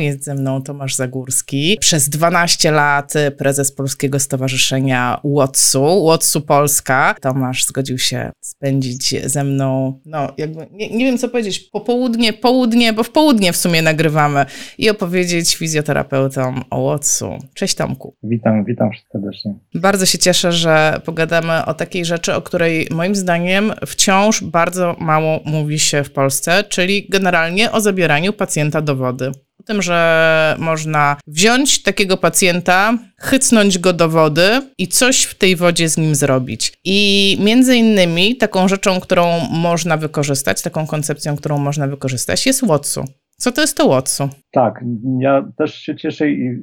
Jest ze mną Tomasz Zagórski, przez 12 lat prezes Polskiego Stowarzyszenia Łotsu, Łotsu Polska. Tomasz zgodził się spędzić ze mną, no jakby, nie, nie wiem co powiedzieć, popołudnie, południe, bo w południe w sumie nagrywamy i opowiedzieć fizjoterapeutom o Łotsu. Cześć Tomku. Witam, witam serdecznie. Bardzo się cieszę, że pogadamy o takiej rzeczy, o której moim zdaniem wciąż bardzo mało mówi się w Polsce, czyli generalnie o zabieraniu pacjenta do wody tym, że można wziąć takiego pacjenta, chycnąć go do wody i coś w tej wodzie z nim zrobić. I między innymi taką rzeczą, którą można wykorzystać, taką koncepcją, którą można wykorzystać jest Watsu. Co to jest to Watsu? Tak, ja też się cieszę i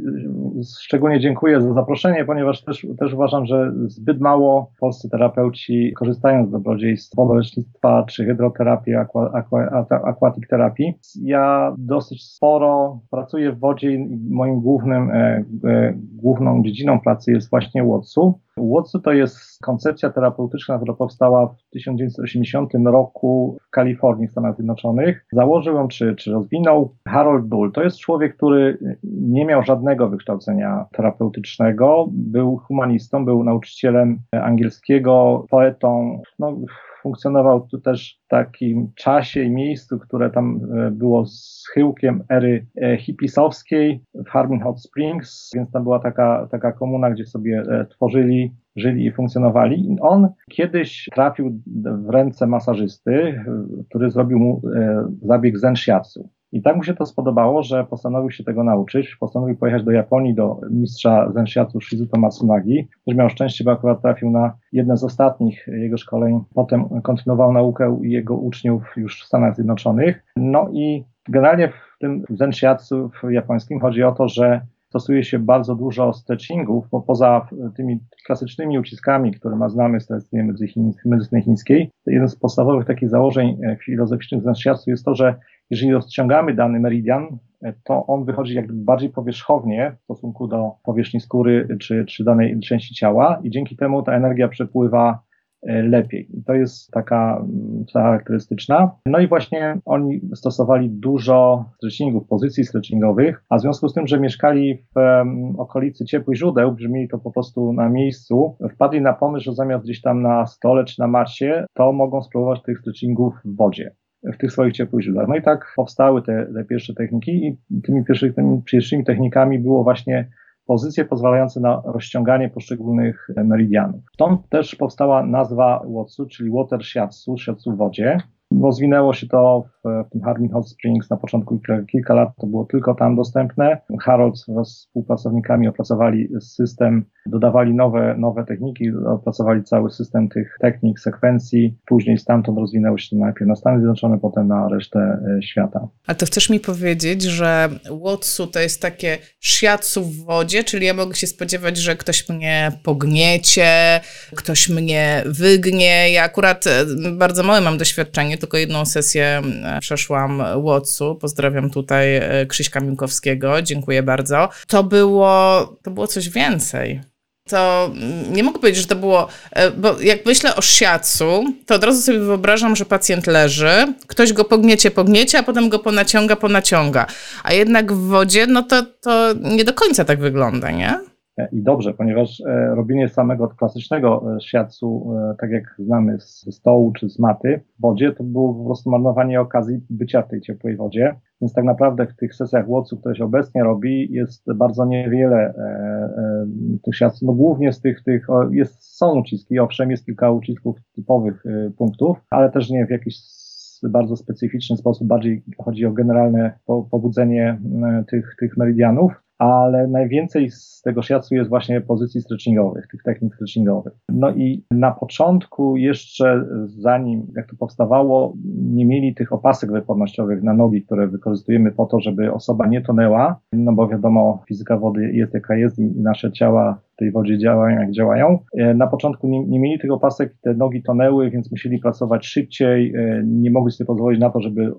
szczególnie dziękuję za zaproszenie, ponieważ też, też uważam, że zbyt mało polscy terapeuci korzystają z dobrodziejstw wodolecznictwa czy hydroterapii, aqua, aqua, aquatic terapii. Ja dosyć sporo pracuję w wodzie i moim głównym, e, e, główną dziedziną pracy jest właśnie Watsu. Watsu to jest koncepcja terapeutyczna, która powstała w 1980 roku w Kalifornii, w Stanach Zjednoczonych. Założył ją czy, czy rozwinął Harold Bull. To jest człowiek, który nie miał żadnego wykształcenia terapeutycznego, był humanistą, był nauczycielem angielskiego, poetą. No, funkcjonował tu też w takim czasie i miejscu, które tam e, było schyłkiem ery e, hipisowskiej w Harbin Hot Springs, więc tam była taka, taka komuna, gdzie sobie e, tworzyli żyli i funkcjonowali. I on kiedyś trafił w ręce masażysty, który zrobił mu zabieg zen shiatsu. I tak mu się to spodobało, że postanowił się tego nauczyć. Postanowił pojechać do Japonii do mistrza zenshiatsu Shizuto Matsunagi, który miał szczęście, bo akurat trafił na jedne z ostatnich jego szkoleń. Potem kontynuował naukę jego uczniów już w Stanach Zjednoczonych. No i generalnie w tym zenshiatsu w japońskim chodzi o to, że stosuje się bardzo dużo stretchingów, bo poza tymi klasycznymi uciskami, które ma znamy z medycyny chińskiej, jednym z podstawowych takich założeń filozoficznych zenshiatsu jest to, że jeżeli rozciągamy dany meridian, e, to on wychodzi jakby bardziej powierzchownie w stosunku do powierzchni skóry czy, czy danej części ciała i dzięki temu ta energia przepływa e, lepiej. I to jest taka mm, charakterystyczna. No i właśnie oni stosowali dużo stretchingów, pozycji stretchingowych, a w związku z tym, że mieszkali w um, okolicy ciepłych źródeł, brzmieli to po prostu na miejscu, wpadli na pomysł, że zamiast gdzieś tam na stole czy na macie, to mogą spróbować tych stretchingów w wodzie w tych swoich ciepłych źródłach. No i tak powstały te, te pierwsze techniki i tymi pierwszymi, pierwszymi technikami było właśnie pozycje pozwalające na rozciąganie poszczególnych meridianów. Stąd też powstała nazwa Watsu, czyli Water Shiatsu, shiatsu w wodzie. Rozwinęło się to w, w tym Harbin Hot Springs na początku kilka lat to było tylko tam dostępne. Harold wraz z współpracownikami opracowali system, dodawali nowe, nowe techniki, opracowali cały system tych technik, sekwencji. Później stamtąd rozwinęło się to najpierw na Stany Zjednoczone, potem na resztę e, świata. A to chcesz mi powiedzieć, że Watsu to jest takie shiatsu w wodzie, czyli ja mogę się spodziewać, że ktoś mnie pogniecie, ktoś mnie wygnie. Ja akurat e, bardzo małe mam doświadczenie, tylko jedną sesję przeszłam Łotsu. Pozdrawiam tutaj e, Krzyśka Miłkowskiego, dziękuję bardzo. To było, to było coś więcej. To nie mogę powiedzieć, że to było, e, bo jak myślę o shiatsu, to od razu sobie wyobrażam, że pacjent leży, ktoś go pogniecie, pogniecie, a potem go ponaciąga, ponaciąga. A jednak w wodzie, no to, to nie do końca tak wygląda, nie? I dobrze, ponieważ e, robienie samego klasycznego e, e, tak jak znamy z stołu czy z maty w wodzie, to było po prostu marnowanie okazji bycia w tej ciepłej wodzie. Więc tak naprawdę w tych sesjach łocu, które się obecnie robi, jest bardzo niewiele tych shiatsu. No głównie z tych, tych jest, są uciski, owszem, jest kilka ucisków typowych punktów, ale też nie w jakiś bardzo specyficzny sposób, bardziej chodzi o generalne pobudzenie tych, tych meridianów ale najwięcej z tego shiatsu jest właśnie pozycji stretchingowych, tych technik stretchingowych. No i na początku jeszcze zanim jak to powstawało, nie mieli tych opasek wypornościowych na nogi, które wykorzystujemy po to, żeby osoba nie tonęła, no bo wiadomo, fizyka wody jest jaka jest i nasze ciała w tej wodzie działają jak działają. E, na początku nie, nie mieli tych opasek, te nogi tonęły, więc musieli pracować szybciej, e, nie mogli sobie pozwolić na to, żeby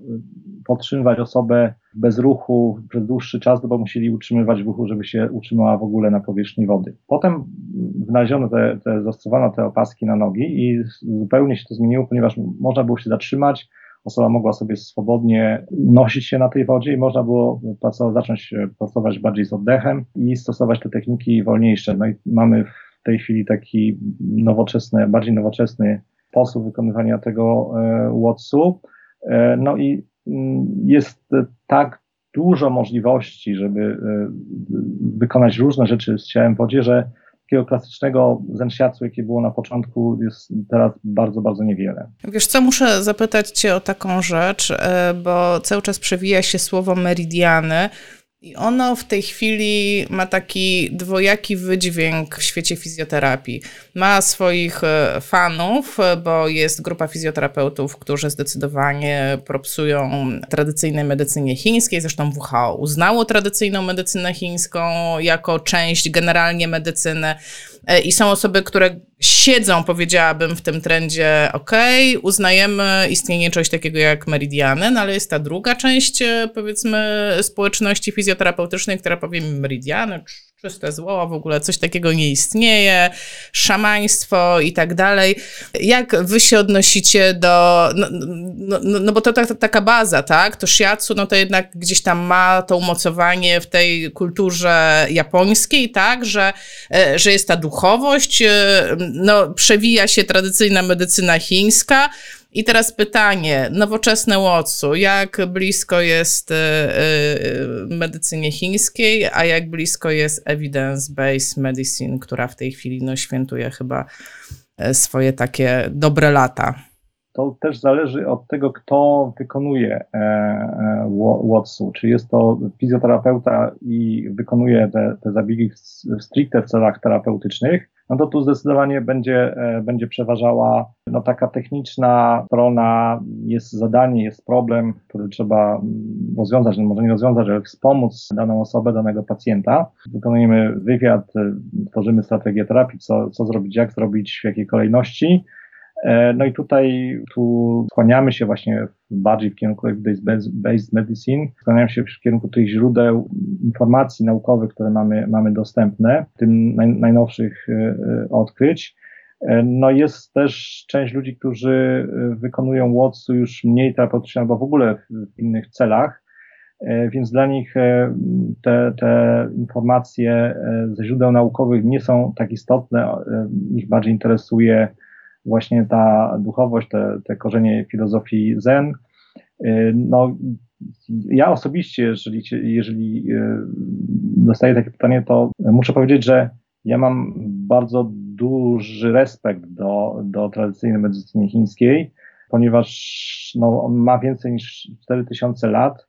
podtrzymywać osobę bez ruchu przez dłuższy czas, no bo musieli utrzymywać w ruchu, żeby się utrzymała w ogóle na powierzchni wody. Potem znaleziono te, te zastosowano te opaski na nogi i zupełnie się to zmieniło, ponieważ można było się zatrzymać, osoba mogła sobie swobodnie nosić się na tej wodzie i można było pracować, zacząć pracować bardziej z oddechem i stosować te techniki wolniejsze. No i mamy w tej chwili taki nowoczesny, bardziej nowoczesny sposób wykonywania tego WOTS-u. No i jest tak dużo możliwości, żeby e, wykonać różne rzeczy z ciałem w wodzie, że takiego klasycznego zenshiatsu, jakie było na początku, jest teraz bardzo, bardzo niewiele. Wiesz co, muszę zapytać cię o taką rzecz, e, bo cały czas przewija się słowo meridiany. I ono w tej chwili ma taki dwojaki wydźwięk w świecie fizjoterapii. Ma swoich e, fanów, bo jest grupa fizjoterapeutów, którzy zdecydowanie propsują tradycyjnej medycynie chińskiej. Zresztą WHO uznało tradycyjną medycynę chińską jako część generalnie medycyny. E, I są osoby, które siedzą, powiedziałabym, w tym trendzie, ok, uznajemy istnienie czegoś takiego jak meridiany, no ale jest ta druga część, e, powiedzmy, społeczności fizjoterapeutycznej, która powie mi meridiany, czyste zło, w ogóle coś takiego nie istnieje, szamaństwo i tak dalej. Jak wy się odnosicie do, no, no, no, no bo to ta, taka baza, tak? To shiatsu, no to jednak gdzieś tam ma to umocowanie w tej kulturze japońskiej, tak? Że, e, że jest ta duchowość, e, no przewija się tradycyjna medycyna chińska, i teraz pytanie, nowoczesne Watsu, jak blisko jest y, y, medycynie chińskiej, a jak blisko jest evidence-based medicine, która w tej chwili no, świętuje chyba e, swoje takie dobre lata? To też zależy od tego, kto wykonuje e, e, Watsu. Czy jest to fizjoterapeuta i wykonuje te, te zabiegi stricte w celach terapeutycznych, no to tu zdecydowanie będzie, e, będzie przeważała no, taka techniczna strona, jest zadanie, jest problem, który trzeba mm, rozwiązać, no może nie rozwiązać, ale wspomóc daną osobę, danego pacjenta. Wykonujemy wywiad, e, tworzymy strategię terapii, co, co zrobić, jak zrobić, w jakiej kolejności. E, no i tutaj tu skłaniamy się właśnie bardziej w kierunku evidence-based medicine, skłaniamy się w kierunku tych źródeł informacji naukowych, które mamy, mamy dostępne, tym naj, najnowszych e, e, odkryć. No jest też część ludzi, którzy wykonują Watsu już mniej terapeutycznie albo w ogóle w innych celach, więc dla nich te, te informacje ze źródeł naukowych nie są tak istotne, ich bardziej interesuje właśnie ta duchowość, te, te korzenie filozofii zen. Y, no, ja osobiście, jeżeli, jeżeli y, dostaję takie pytanie, to muszę powiedzieć, że ja mam bardzo duży respekt do, do tradycyjnej medycyny chińskiej, ponieważ no, on ma więcej niż 4000 lat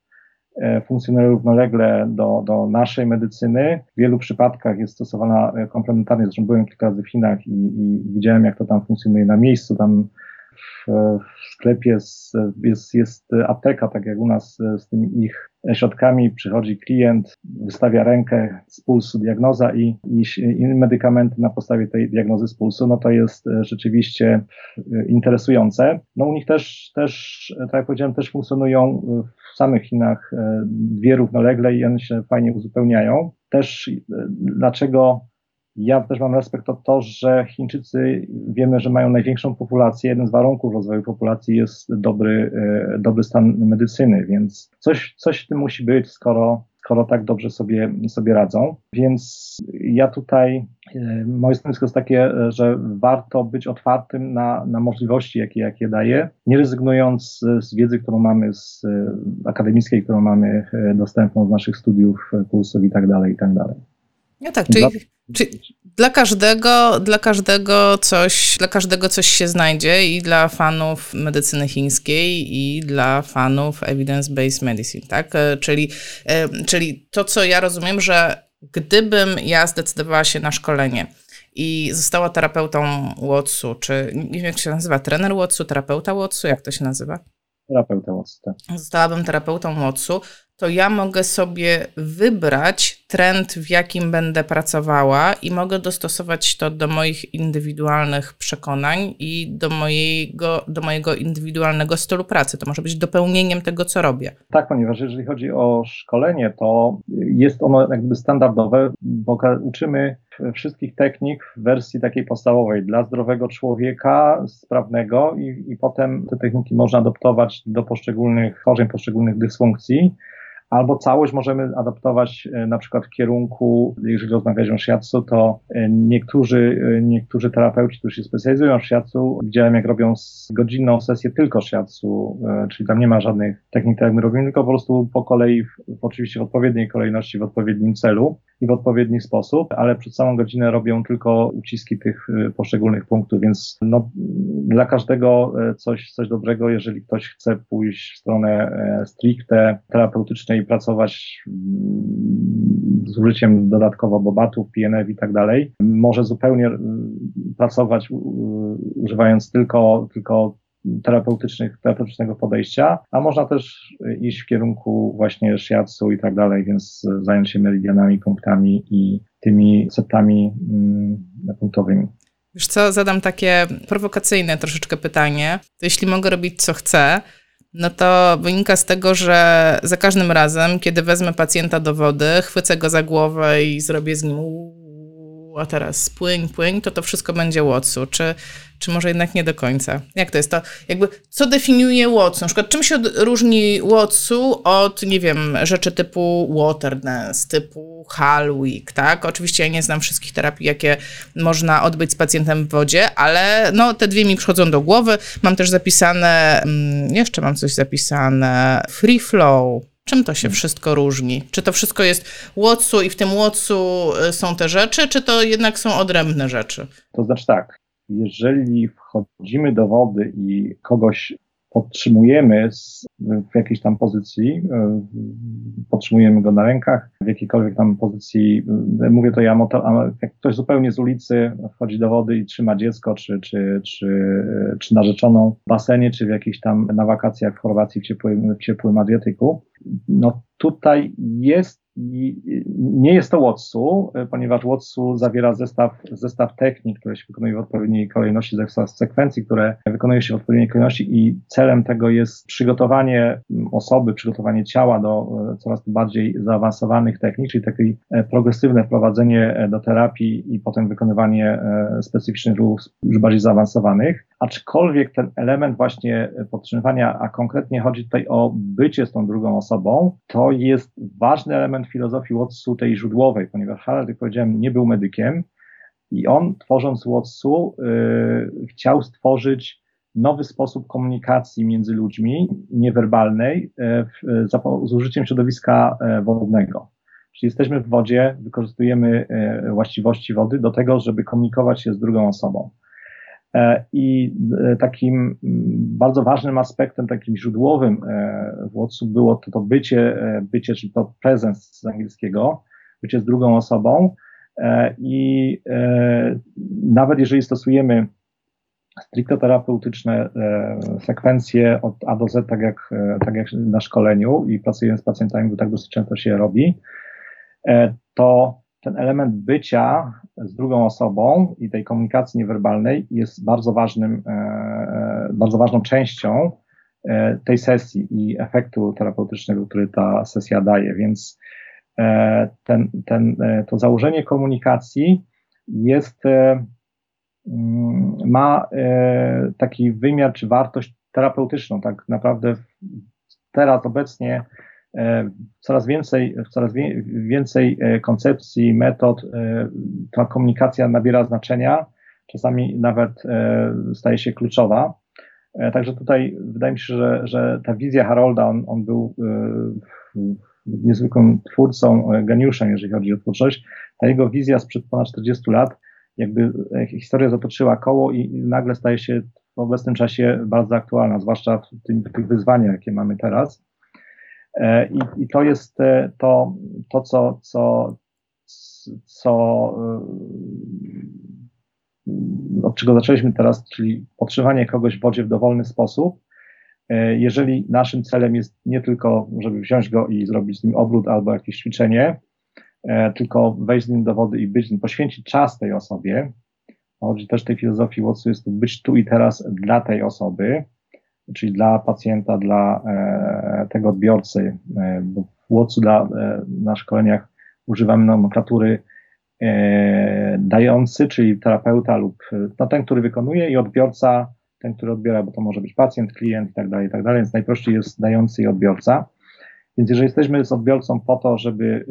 E, funkcjonuje równolegle do, do naszej medycyny. W wielu przypadkach jest stosowana komplementarnie. Zresztą byłem kilka razy w Chinach i, i widziałem, jak to tam funkcjonuje na miejscu. Tam w, w sklepie jest, jest, jest apteka, tak jak u nas e, z tymi ich środkami. Przychodzi klient, wystawia rękę z pulsu, diagnoza i, i, i medykamenty na podstawie tej diagnozy z pulsu. No to jest rzeczywiście interesujące. No u nich też, też tak jak powiedziałem, też funkcjonują w samych Chinach e, dwie równolegle i one się fajnie uzupełniają. Też e, dlaczego ja też mam respekt o to, że Chińczycy wiemy, że mają największą populację. Jeden z warunków rozwoju populacji jest dobry, e, dobry stan medycyny, więc coś, coś w tym musi być, skoro skoro tak dobrze sobie, sobie radzą. Więc ja tutaj, e, moje stanowisko jest takie, że warto być otwartym na, na możliwości, jakie, jakie daje, nie rezygnując z wiedzy, którą mamy z e, akademickiej, którą mamy dostępną z naszych studiów, kursów i tak dalej, i tak dalej. No tak, czyli, czyli dla każdego, dla każdego coś, dla każdego coś się znajdzie i dla fanów medycyny chińskiej i dla fanów evidence-based medicine, tak? E, czyli, e, czyli to, co ja rozumiem, że gdybym ja zdecydowała się na szkolenie i została terapeutą Watsu, czy nie wiem jak się nazywa, trener Watsu, terapeuta Watsu, jak to się nazywa? Terapeuta Watsu, tak. Zostałabym terapeutą Watsu, to ja mogę sobie wybrać trend, w jakim będę pracowała i mogę dostosować to do moich indywidualnych przekonań i do mojego, do mojego indywidualnego stylu pracy. To może być dopełnieniem tego, co robię. Tak, ponieważ jeżeli chodzi o szkolenie, to jest ono jakby standardowe, bo uczymy wszystkich technik w wersji takiej podstawowej dla zdrowego człowieka, sprawnego i, i potem te techniki można adaptować do poszczególnych chorzeń, poszczególnych dysfunkcji albo całość możemy adaptować e, na przykład w kierunku, jeżeli rozmawiać o shiatsu, to e, niektórzy, e, niektórzy terapeuci, którzy się specjalizują w shiatsu, widziałem jak robią godzinną sesję tylko shiatsu, czyli tam nie ma żadnych technik, tak jak my robimy, tylko po prostu po kolei, w, oczywiście w odpowiedniej kolejności, w odpowiednim celu i w odpowiedni sposób, ale przed całą godzinę robią tylko uciski tych poszczególnych punktów, więc no, dla każdego coś, coś dobrego, jeżeli ktoś chce pójść w stronę stricte terapeutycznej pracować mm, z użyciem dodatkowo bobatów, PNF i tak dalej. Może zupełnie pracować używając tylko, tylko terapeutycznych, terapeutycznego podejścia, a można też iść w kierunku właśnie shiatsu i tak dalej, więc zająć się meridianami, punktami i tymi setami mm, punktowymi. Wiesz co, zadam takie prowokacyjne troszeczkę pytanie. To jeśli mogę robić co chcę, no to wynika z tego, że za każdym razem, kiedy wezmę pacjenta do wody, chwycę go za głowę i zrobię z nim a teraz płyń, płyń, to to wszystko będzie Watsu. Czy, czy może jednak nie do końca? Jak to jest to? Jakby, co definiuje Watsu? Na przykład, czym się różni Watsu od, nie wiem, rzeczy typu water dance, typu Halwick, tak? Oczywiście ja nie znam wszystkich terapii, jakie można odbyć z pacjentem w wodzie, ale no, te dwie mi przychodzą do głowy. Mam też zapisane, mm, jeszcze mam coś zapisane, free flow, Czym to się wszystko różni? Czy to wszystko jest łocu i w tym łocu y, są te rzeczy, czy to jednak są odrębne rzeczy? To znaczy tak, jeżeli wchodzimy do wody i kogoś podtrzymujemy w jakiejś tam pozycji, e, podtrzymujemy go na rękach, w jakiejkolwiek tam pozycji, e, mówię to ja, jak ktoś zupełnie z ulicy wchodzi do wody i trzyma dziecko, czy, czy, czy, e, czy narzeczoną w basenie, czy w jakiejś tam na wakacjach w Chorwacji w ciepłym, w ciepłym Adriatyku, no tutaj jest nie jest to Watsu, ponieważ Watsu zawiera zestaw, zestaw technik, które się wykonuje w odpowiedniej kolejności, zestaw sekwencji, które wykonuje się w odpowiedniej kolejności i celem tego jest przygotowanie osoby, przygotowanie ciała do e, coraz bardziej zaawansowanych technik, czyli takie e, progresywne wprowadzenie e, do terapii i potem wykonywanie specyficznych ruchów już bardziej zaawansowanych. Aczkolwiek ten element właśnie podtrzymywania, a konkretnie chodzi tutaj o bycie z tą drugą osobą, to jest ważny element filozofii Watsu tej źródłowej, ponieważ Harald, jak powiedziałem, nie był medykiem i on tworząc Watsu yy, chciał stworzyć nowy sposób komunikacji między ludźmi, niewerbalnej, yy, z użyciem środowiska yy, wodnego. Czyli jesteśmy w wodzie, wykorzystujemy yy, właściwości wody do tego, żeby komunikować się z drugą osobą. E, I e, takim mm, bardzo ważnym aspektem, takim źródłowym e, w Watsu było to, to bycie, bycie, czyli to presence z angielskiego, bycie z drugą osobą. I nawet jeżeli stosujemy stricte terapeutyczne sekwencje od A do Z, tak jak, tak jak na szkoleniu i pracujemy z pacjentami, bo tak dosyć często się robi, to ten element bycia z drugą osobą i tej komunikacji niewerbalnej jest bardzo ważnym, e, e, bardzo ważną częścią e, tej sesji i efektu terapeutycznego, który ta sesja daje. Więc ten, ten, to założenie komunikacji jest, mm, ma taki wymiar czy wartość terapeutyczną. Tak naprawdę teraz obecnie coraz więcej, coraz więcej e, koncepcji, metod, e, ta komunikacja nabiera znaczenia, czasami nawet staje się kluczowa. Także tutaj wydaje mi się, że, że ta wizja Harolda, on, on był niezwykłym twórcą, geniuszem, jeżeli chodzi o twórczość. Ta jego wizja sprzed ponad 40 lat, jakby historia zatoczyła koło i nagle staje się w obecnym czasie bardzo aktualna, zwłaszcza w, tym, w tych wyzwaniach, jakie mamy teraz. E, I, i to jest e, to, to co, co, co e, od czego zaczęliśmy teraz, czyli podtrzymanie kogoś w wodzie w dowolny sposób. Jeżeli naszym celem jest nie tylko, żeby wziąć go i zrobić z nim obrót albo jakieś ćwiczenie, tylko wejść z nim do wody i być z nim, poświęcić czas tej osobie, chodzi też tej filozofii Watsu jest to być tu i teraz dla tej osoby, czyli dla pacjenta, dla e, tego odbiorcy, e, bo w Łotsu dla, e, na szkoleniach używamy nomenklatury dający, czyli terapeuta lub no, ten, który wykonuje i odbiorca, ten, który odbiera, bo to może być pacjent, klient i tak dalej, i tak dalej, więc najprościej jest dający i odbiorca. Więc jeżeli jesteśmy z odbiorcą po to, żeby,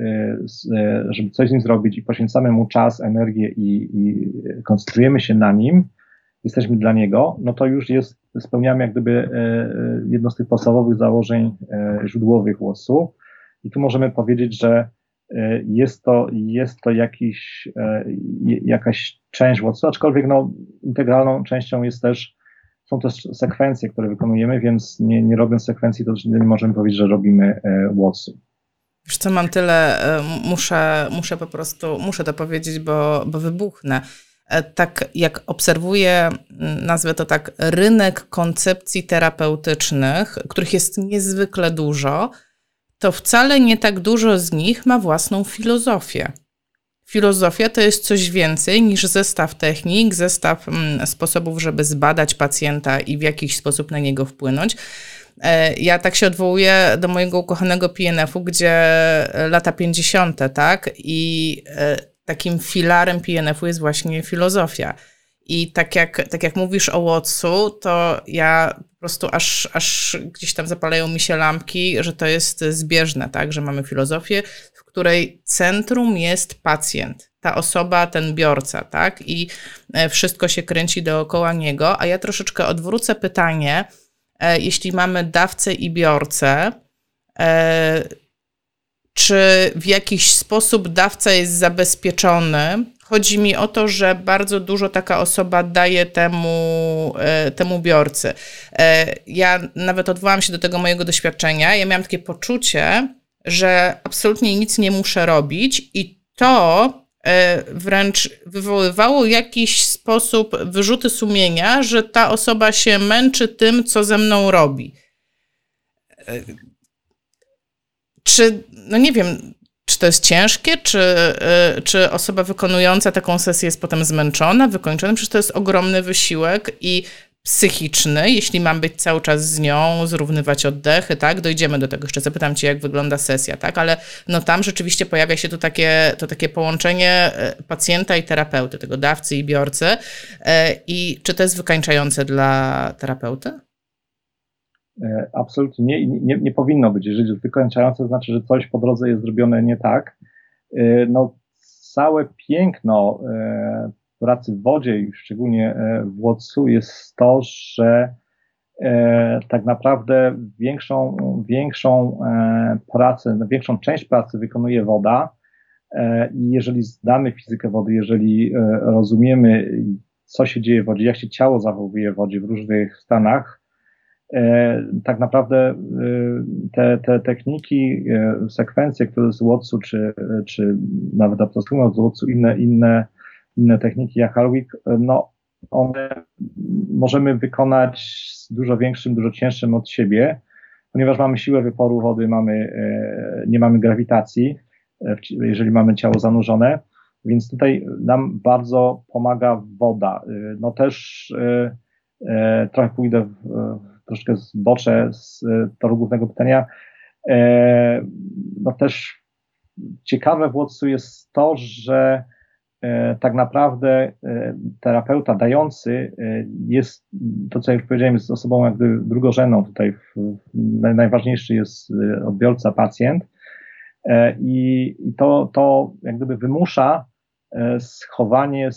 żeby coś z nim zrobić i poświęcamy mu czas, energię i, i koncentrujemy się na nim, jesteśmy dla niego, no to już jest, spełniamy jak gdyby e, e, jedno z tych podstawowych założeń e, źródłowych łosu. I tu możemy powiedzieć, że jest to, jest to jakiś, jakaś część łosu, aczkolwiek no, integralną częścią jest też, są też sekwencje, które wykonujemy, więc nie, nie robiąc sekwencji, to nie możemy powiedzieć, że robimy łosu. Wiesz co, mam tyle, muszę, muszę po prostu, muszę to powiedzieć, bo, bo wybuchnę. E, tak jak obserwuję, nazwę to tak, rynek koncepcji terapeutycznych, których jest niezwykle dużo, to wcale nie tak dużo z nich ma własną filozofię. Filozofia to jest coś więcej niż zestaw technik, zestaw sposobów, żeby zbadać pacjenta i w jakiś sposób na niego wpłynąć. E, ja tak się odwołuję do mojego ukochanego PNF-u, gdzie lata 50., tak? I e, takim filarem PNF-u jest właśnie filozofia. I tak jak, tak jak mówisz o Watsu, to ja po prostu aż, aż gdzieś tam zapalają mi się lampki, że to jest zbieżne, tak? Że mamy filozofię, w której centrum jest pacjent, ta osoba, ten biorca, tak? I e, wszystko się kręci dookoła niego. A ja troszeczkę odwrócę pytanie, e, jeśli mamy dawcę i biorcę, e, czy w jakiś sposób dawca jest zabezpieczony. Chodzi mi o to, że bardzo dużo taka osoba daje temu, e, temu biorcy. E, ja nawet odwołam się do tego mojego doświadczenia. Ja miałam takie poczucie, że absolutnie nic nie muszę robić i to e, wręcz wywoływało jakiś sposób wyrzuty sumienia, że ta osoba się męczy tym, co ze mną robi czy, no nie wiem, czy to jest ciężkie, czy, y, czy osoba wykonująca taką sesję jest potem zmęczona, wykończona? Przecież to jest ogromny wysiłek i psychiczny, jeśli mam być cały czas z nią, zrównywać oddechy, tak? Dojdziemy do tego. Jeszcze zapytam cię, jak wygląda sesja, tak? Ale no tam rzeczywiście pojawia się to takie, to takie połączenie y, pacjenta i terapeuty, tego dawcy i biorcy. Y, I czy to jest wykańczające dla terapeuty? E, absolutnie nie, nie, nie powinno być. Jeżeli wykończające, znaczy, że coś po drodze jest zrobione nie tak. E, no, całe piękno e, pracy w wodzie i szczególnie w Łotsu jest to, że tak naprawdę większą, większą pracę, większą część pracy wykonuje woda. I jeżeli zdamy fizykę wody, jeżeli rozumiemy, co się dzieje w wodzie, jak się ciało zachowuje w wodzie w różnych stanach, tak naprawdę e, te, te techniki, e, sekwencje, które z Watsu, czy, czy nawet abstrahując z Watsu, inne, inne, inne techniki jak Harwick, no one możemy wykonać z dużo większym, dużo cięższym od siebie, ponieważ mamy siłę wyporu wody, mamy, nie mamy grawitacji, jeżeli mamy ciało zanurzone, więc tutaj nam bardzo pomaga woda. No też trochę pójdę w, troszkę zboczę z e, toru głównego pytania. E, no też ciekawe w Watsu jest to, że e, tak naprawdę terapeuta dający jest, to co już powiedziałem, jest osobą jakby drugorzędną tutaj. Najważniejszy jest odbiorca, pacjent. I, to, to jak gdyby wymusza schowanie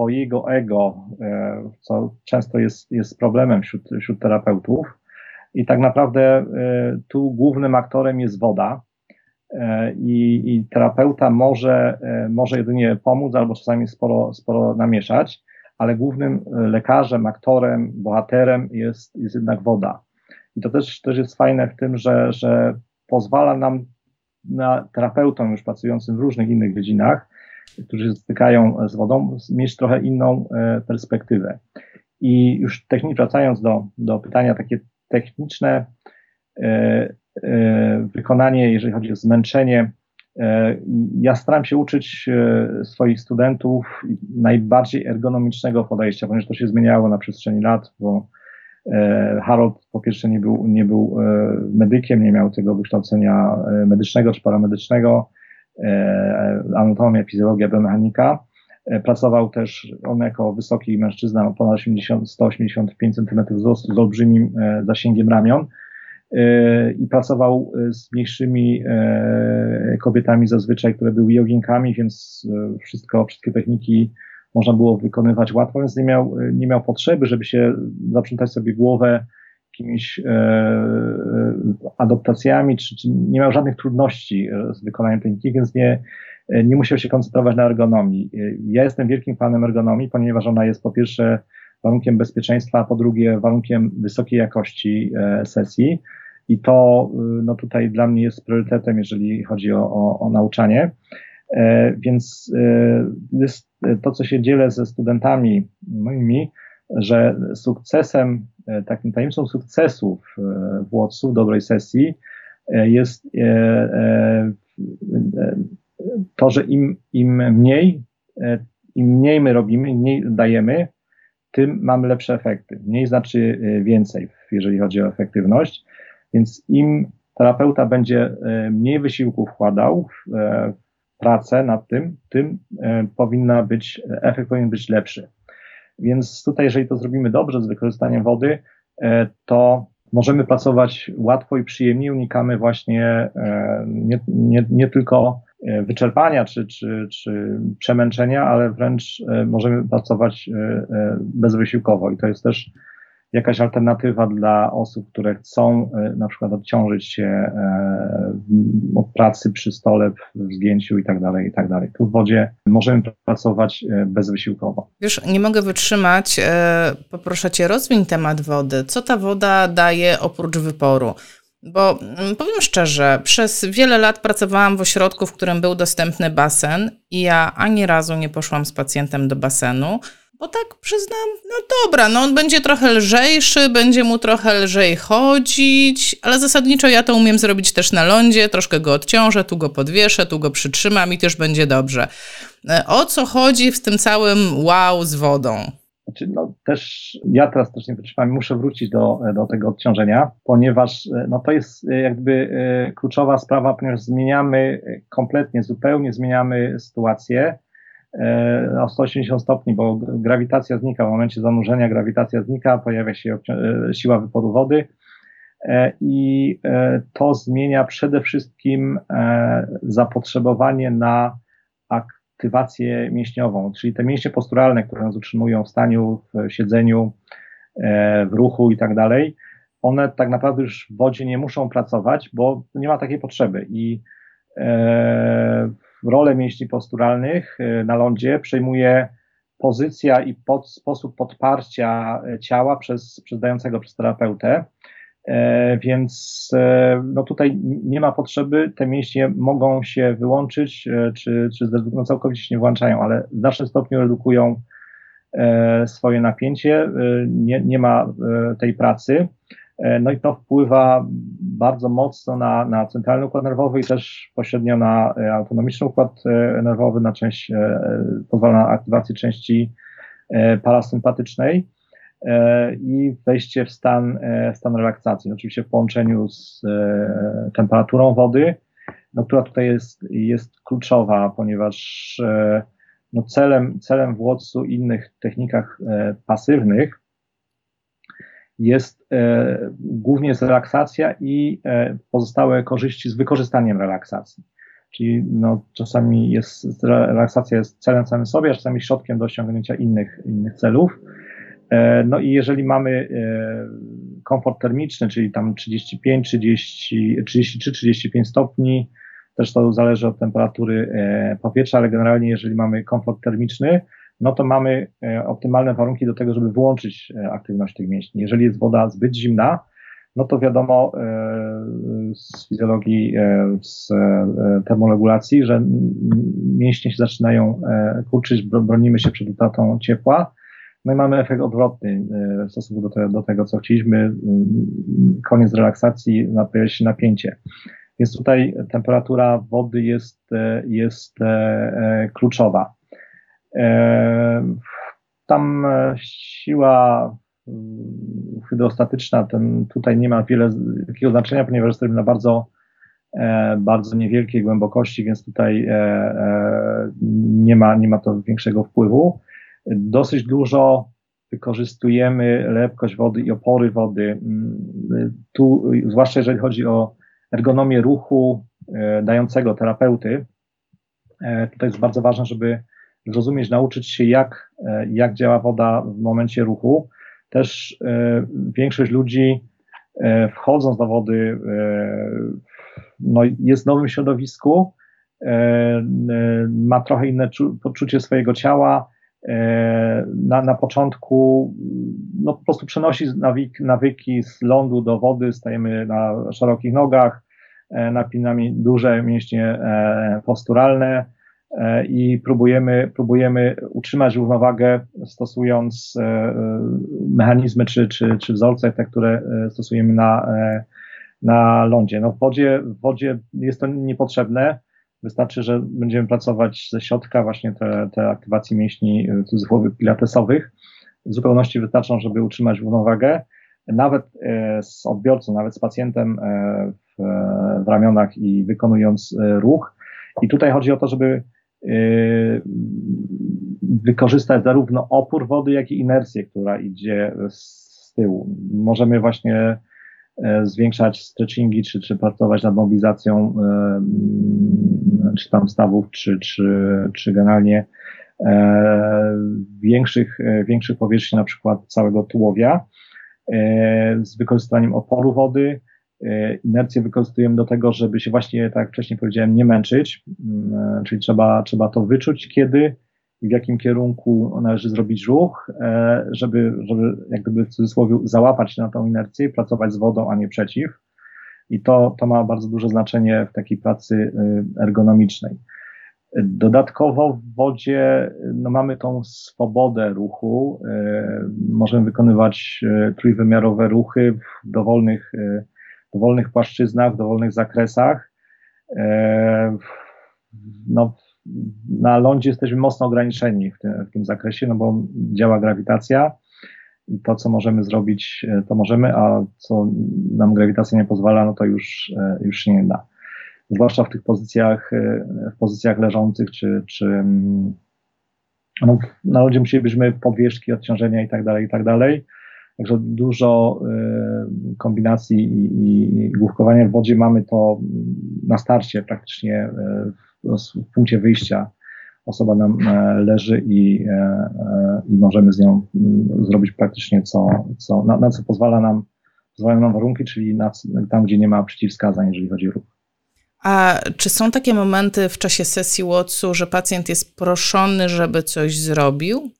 swojego ego, e, co często jest, jest problemem wśród, wśród terapeutów. I tak naprawdę e, tu głównym aktorem jest woda. E, I, i terapeuta może, może jedynie pomóc albo czasami sporo, sporo namieszać, ale głównym lekarzem, aktorem, bohaterem jest, jest jednak woda. I to też, też jest fajne w tym, że, że pozwala nam na terapeutom już pracującym w różnych innych dziedzinach, którzy stykają z wodą, mieć trochę inną e, perspektywę. I już technicznie wracając do, do pytania takie techniczne, e, e, wykonanie, jeżeli chodzi o zmęczenie, ja staram się uczyć swoich studentów najbardziej ergonomicznego podejścia, ponieważ to się zmieniało na przestrzeni lat, bo Harold po pierwsze nie był, nie był medykiem, nie miał tego wykształcenia medycznego czy paramedycznego, anatomia, fizjologia, biomechanika. Pracował też on jako wysoki mężczyzna, ponad 80, 185 cm wzrostu z olbrzymim zasięgiem ramion i pracował z mniejszymi kobietami zazwyczaj, które były joginkami, więc wszystko, wszystkie techniki można było wykonywać łatwo, więc nie miał, nie miał potrzeby, żeby się zaprzątać sobie głowę jakimiś e, e, adaptacjami, czy, czy, nie miał żadnych trudności e, z wykonaniem techniki, więc nie, nie musiał się koncentrować na ergonomii. Ja jestem wielkim fanem ergonomii, ponieważ ona jest po pierwsze warunkiem bezpieczeństwa, a po drugie warunkiem wysokiej jakości sesji. I to no tutaj dla mnie jest priorytetem, jeżeli chodzi o, o, o nauczanie. Więc to, co się dzielę ze studentami moimi, że sukcesem, e, takim tajemnicą sukcesów e, włodców dobrej sesji e, jest to, że im, im mniej, im mniej my robimy, im mniej dajemy, tym mamy lepsze efekty. Mniej znaczy więcej, jeżeli chodzi o efektywność. Więc im terapeuta będzie mniej wysiłku wkładał w pracę nad tym, tym powinna być, efekt powinien być lepszy. Więc tutaj, jeżeli to zrobimy dobrze z wykorzystaniem wody, e, to możemy pracować łatwo i przyjemnie, unikamy właśnie e, nie, nie, nie tylko e, wyczerpania czy, czy, czy przemęczenia, ale wręcz możemy pracować bezwysiłkowo. I to jest też jakaś alternatywa dla osób, które chcą e, na przykład odciążyć się e, od pracy przy stole, w zgięciu i tak dalej, i tak dalej. Tu w wodzie możemy pracować e, bezwysiłkowo. Wiesz, nie mogę wytrzymać, poproszę Cię, rozwiń temat wody. Co ta woda daje oprócz wyporu? Bo mm, powiem szczerze, przez wiele lat pracowałam w ośrodku, w którym był dostępny basen i ja ani razu nie poszłam z pacjentem do basenu, bo tak przyznam, no dobra, no on będzie trochę lżejszy, będzie mu trochę lżej chodzić, ale zasadniczo ja to umiem zrobić też na lądzie, troszkę go odciążę, tu go podwieszę, tu go przytrzymam i też będzie dobrze. E, o co chodzi w tym całym wow z wodą? Znaczy, no, też ja teraz też nie wytrzymam, muszę wrócić do, do tego odciążenia, ponieważ e, no, to jest e, jakby kluczowa sprawa, ponieważ zmieniamy kompletnie, zupełnie zmieniamy sytuację o 180 stopni, bo grawitacja znika. W momencie zanurzenia grawitacja znika, pojawia się e, siła wyporu wody e, i to zmienia przede wszystkim zapotrzebowanie na aktywację mięśniową, czyli te mięśnie posturalne, które nas utrzymują w staniu, w siedzeniu, w ruchu i tak dalej, one tak naprawdę już w wodzie nie muszą pracować, bo nie ma takiej potrzeby i rolę mięśni posturalnych e, na lądzie przejmuje pozycja i pod, sposób podparcia e, ciała przez, przez dającego, przez terapeutę. E, więc no tutaj nie ma potrzeby, te mięśnie mogą się wyłączyć, czy, czy no całkowicie się nie włączają, ale w znacznym stopniu redukują swoje napięcie, nie, nie ma tej pracy. E, no i to wpływa bardzo mocno na, na centralny układ nerwowy i też pośrednio na e, autonomiczny układ e, nerwowy, na część, pozwala na aktywację części parasympatycznej i wejście w stan, stan relaksacji. Oczywiście w połączeniu z temperaturą wody, no, która tutaj jest, jest kluczowa, ponieważ no, celem, celem w Watsu i innych technikach pasywnych jest e, głównie jest relaksacja i e, pozostałe korzyści z wykorzystaniem relaksacji. Czyli no, czasami jest, relaksacja jest celem samym sobie, a czasami środkiem do osiągnięcia innych, innych celów. E, no i jeżeli mamy e, komfort termiczny, czyli tam 35, 30, 33, 35 stopni, też to zależy od temperatury e, powietrza, ale generalnie jeżeli mamy komfort termiczny, no to mamy e, optymalne warunki do tego, żeby wyłączyć e, aktywność tych mięśni. Jeżeli jest woda zbyt zimna, no to wiadomo e, z fizjologii, z termoregulacji, że mięśnie się zaczynają kurczyć, bronimy się przed utratą ciepła. No i mamy efekt odwrotny w stosunku do, te, do tego, co chcieliśmy. Koniec relaksacji, pojawia się napięcie. Więc tutaj temperatura wody jest, jest kluczowa. Tam e, siła hydrostatyczna ten, tutaj nie ma wiele wielkiego znaczenia, ponieważ jesteśmy na bardzo bardzo niewielkiej głębokości, więc tutaj nie ma, nie ma to większego wpływu. Dosyć dużo wykorzystujemy lepkość wody i opory wody. Mm, tu, zwłaszcza jeżeli chodzi o ergonomię ruchu dającego terapeuty, tutaj jest bardzo ważne, żeby zrozumieć, nauczyć się, jak, jak działa woda w momencie ruchu. Też większość ludzi E, wchodząc do wody, e, no, jest w nowym środowisku, e, ma trochę inne poczucie swojego ciała. Na, na początku no, po prostu przenosi nawyki, z lądu do wody, stajemy na szerokich nogach, napinamy duże mięśnie posturalne, E, i próbujemy, próbujemy utrzymać równowagę stosując e, e, mechanizmy czy, czy, czy wzorce, te, które stosujemy na, na lądzie. No w wodzie, w wodzie jest to niepotrzebne. Wystarczy, że będziemy pracować ze środka właśnie te, te aktywacje mięśni cudzysłowie pilatesowych. W zupełności wystarczą, żeby utrzymać równowagę. Nawet z odbiorcą, nawet z pacjentem w, w ramionach i wykonując ruch. I tutaj chodzi o to, żeby wykorzystać zarówno opór wody, jak i inercję, która idzie z tyłu. Możemy właśnie e, zwiększać stretchingi, czy, czy pracować nad mobilizacją e, czy tam stawów, czy, czy, czy generalnie e, większych, większych powierzchni, na przykład całego tułowia, z wykorzystaniem oporu wody, inercję wykorzystujemy do tego, żeby się właśnie, tak jak wcześniej powiedziałem, nie męczyć, mm, e, czyli trzeba, trzeba to wyczuć, kiedy i w jakim kierunku należy zrobić ruch, e, żeby, żeby jak gdyby w cudzysłowie załapać na tą inercję i pracować z wodą, a nie przeciw. I to, to ma bardzo duże znaczenie w takiej pracy ergonomicznej. Dodatkowo w wodzie no, mamy tą swobodę ruchu. Możemy wykonywać trójwymiarowe ruchy w dowolnych dowolnych płaszczyznach, w dowolnych zakresach. E, no, na lądzie jesteśmy mocno ograniczeni w tym, w tym zakresie, no bo działa grawitacja i to, co możemy zrobić, e, to możemy, a co nam grawitacja nie pozwala, no to już, e, już się nie da. Zwłaszcza w tych pozycjach, w pozycjach leżących, czy, czy mm, no, na lodzie musielibyśmy podwieszki, odciążenia i tak dalej, i tak dalej. Także dużo y, kombinacji i, i główkowania w wodzie mamy to na starcie praktycznie y, w, w punkcie wyjścia. Osoba nam e, leży i, e, e, i możemy z nią mm, zrobić praktycznie co, co na, na co pozwala nam, pozwalają nam warunki, czyli na, tam, gdzie nie ma przeciwwskazań, jeżeli chodzi o ruch. A czy są takie momenty w czasie sesji WOTS-u, że pacjent jest proszony, żeby coś zrobił?